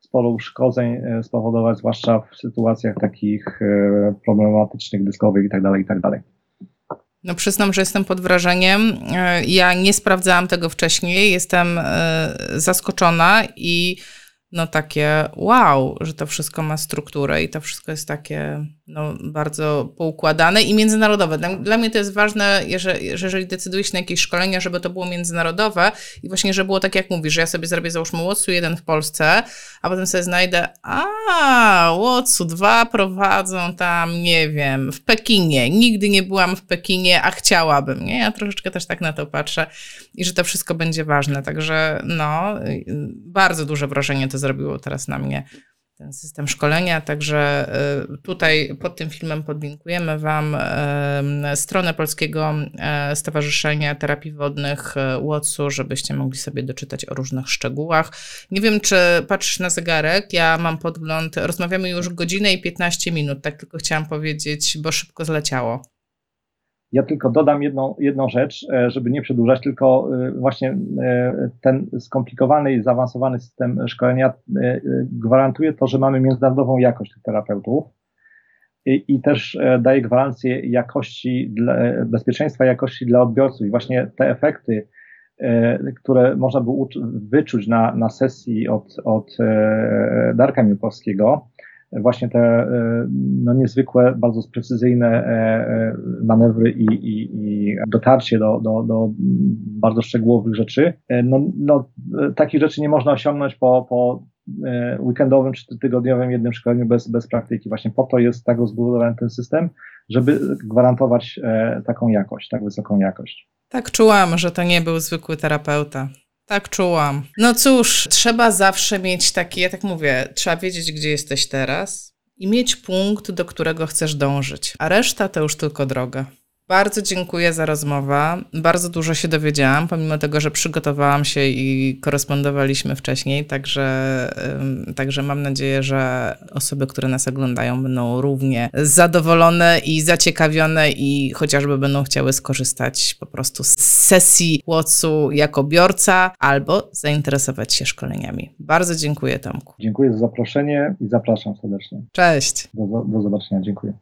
sporo uszkodzeń e, spowodować, zwłaszcza w sytuacjach takich e, problematycznych, dyskowych i tak dalej, i tak dalej. No przyznam, że jestem pod wrażeniem. Ja nie sprawdzałam tego wcześniej, jestem zaskoczona i no takie wow, że to wszystko ma strukturę i to wszystko jest takie no, bardzo poukładane i międzynarodowe. Dla, dla mnie to jest ważne, jeżeli, jeżeli decyduję się na jakieś szkolenia, żeby to było międzynarodowe i właśnie, żeby było tak jak mówisz, że ja sobie zrobię załóżmy Łotsu jeden w Polsce, a potem sobie znajdę, a Łotsu dwa prowadzą tam, nie wiem, w Pekinie. Nigdy nie byłam w Pekinie, a chciałabym, nie? Ja troszeczkę też tak na to patrzę i że to wszystko będzie ważne. Także no, bardzo duże wrażenie to zrobiło teraz na mnie ten system szkolenia. Także y, tutaj pod tym filmem podlinkujemy Wam y, stronę Polskiego y, Stowarzyszenia Terapii Wodnych WOTS-u, żebyście mogli sobie doczytać o różnych szczegółach. Nie wiem, czy patrzysz na zegarek, ja mam podgląd, rozmawiamy już godzinę i 15 minut, tak tylko chciałam powiedzieć, bo szybko zleciało. Ja tylko dodam jedną, jedną rzecz, e, żeby nie przedłużać, tylko e, właśnie e, ten skomplikowany i zaawansowany system szkolenia gwarantuje to, że mamy międzynarodową jakość tych terapeutów i, i też daje gwarancję jakości, dla, bezpieczeństwa jakości dla odbiorców. I właśnie te efekty, które można było wyczuć na, na sesji od, od Darka Miłkowskiego, właśnie te e, no, niezwykłe, bardzo precyzyjne e, e, manewry i, i, i dotarcie do, do, do bardzo szczegółowych rzeczy. No, no, takich rzeczy nie można osiągnąć po, po weekendowym czy tygodniowym jednym szkoleniu bez, bez praktyki. Właśnie po to jest tak zbudowany ten system, żeby gwarantować taką jakość, tak wysoką jakość. Tak czułam, że to nie był zwykły terapeuta. Tak czułam. No cóż, trzeba zawsze mieć taki, ja tak mówię, trzeba wiedzieć, gdzie jesteś teraz i mieć punkt, do którego chcesz dążyć, a reszta to już tylko droga. Bardzo dziękuję za rozmowę. Bardzo dużo się dowiedziałam, pomimo tego, że przygotowałam się i korespondowaliśmy wcześniej, także, także mam nadzieję, że osoby, które nas oglądają, będą równie zadowolone i zaciekawione i chociażby będą chciały skorzystać po prostu z sesji Łotsu jako biorca albo zainteresować się szkoleniami. Bardzo dziękuję Tomku. Dziękuję za zaproszenie i zapraszam serdecznie. Cześć. Do, do zobaczenia. Dziękuję.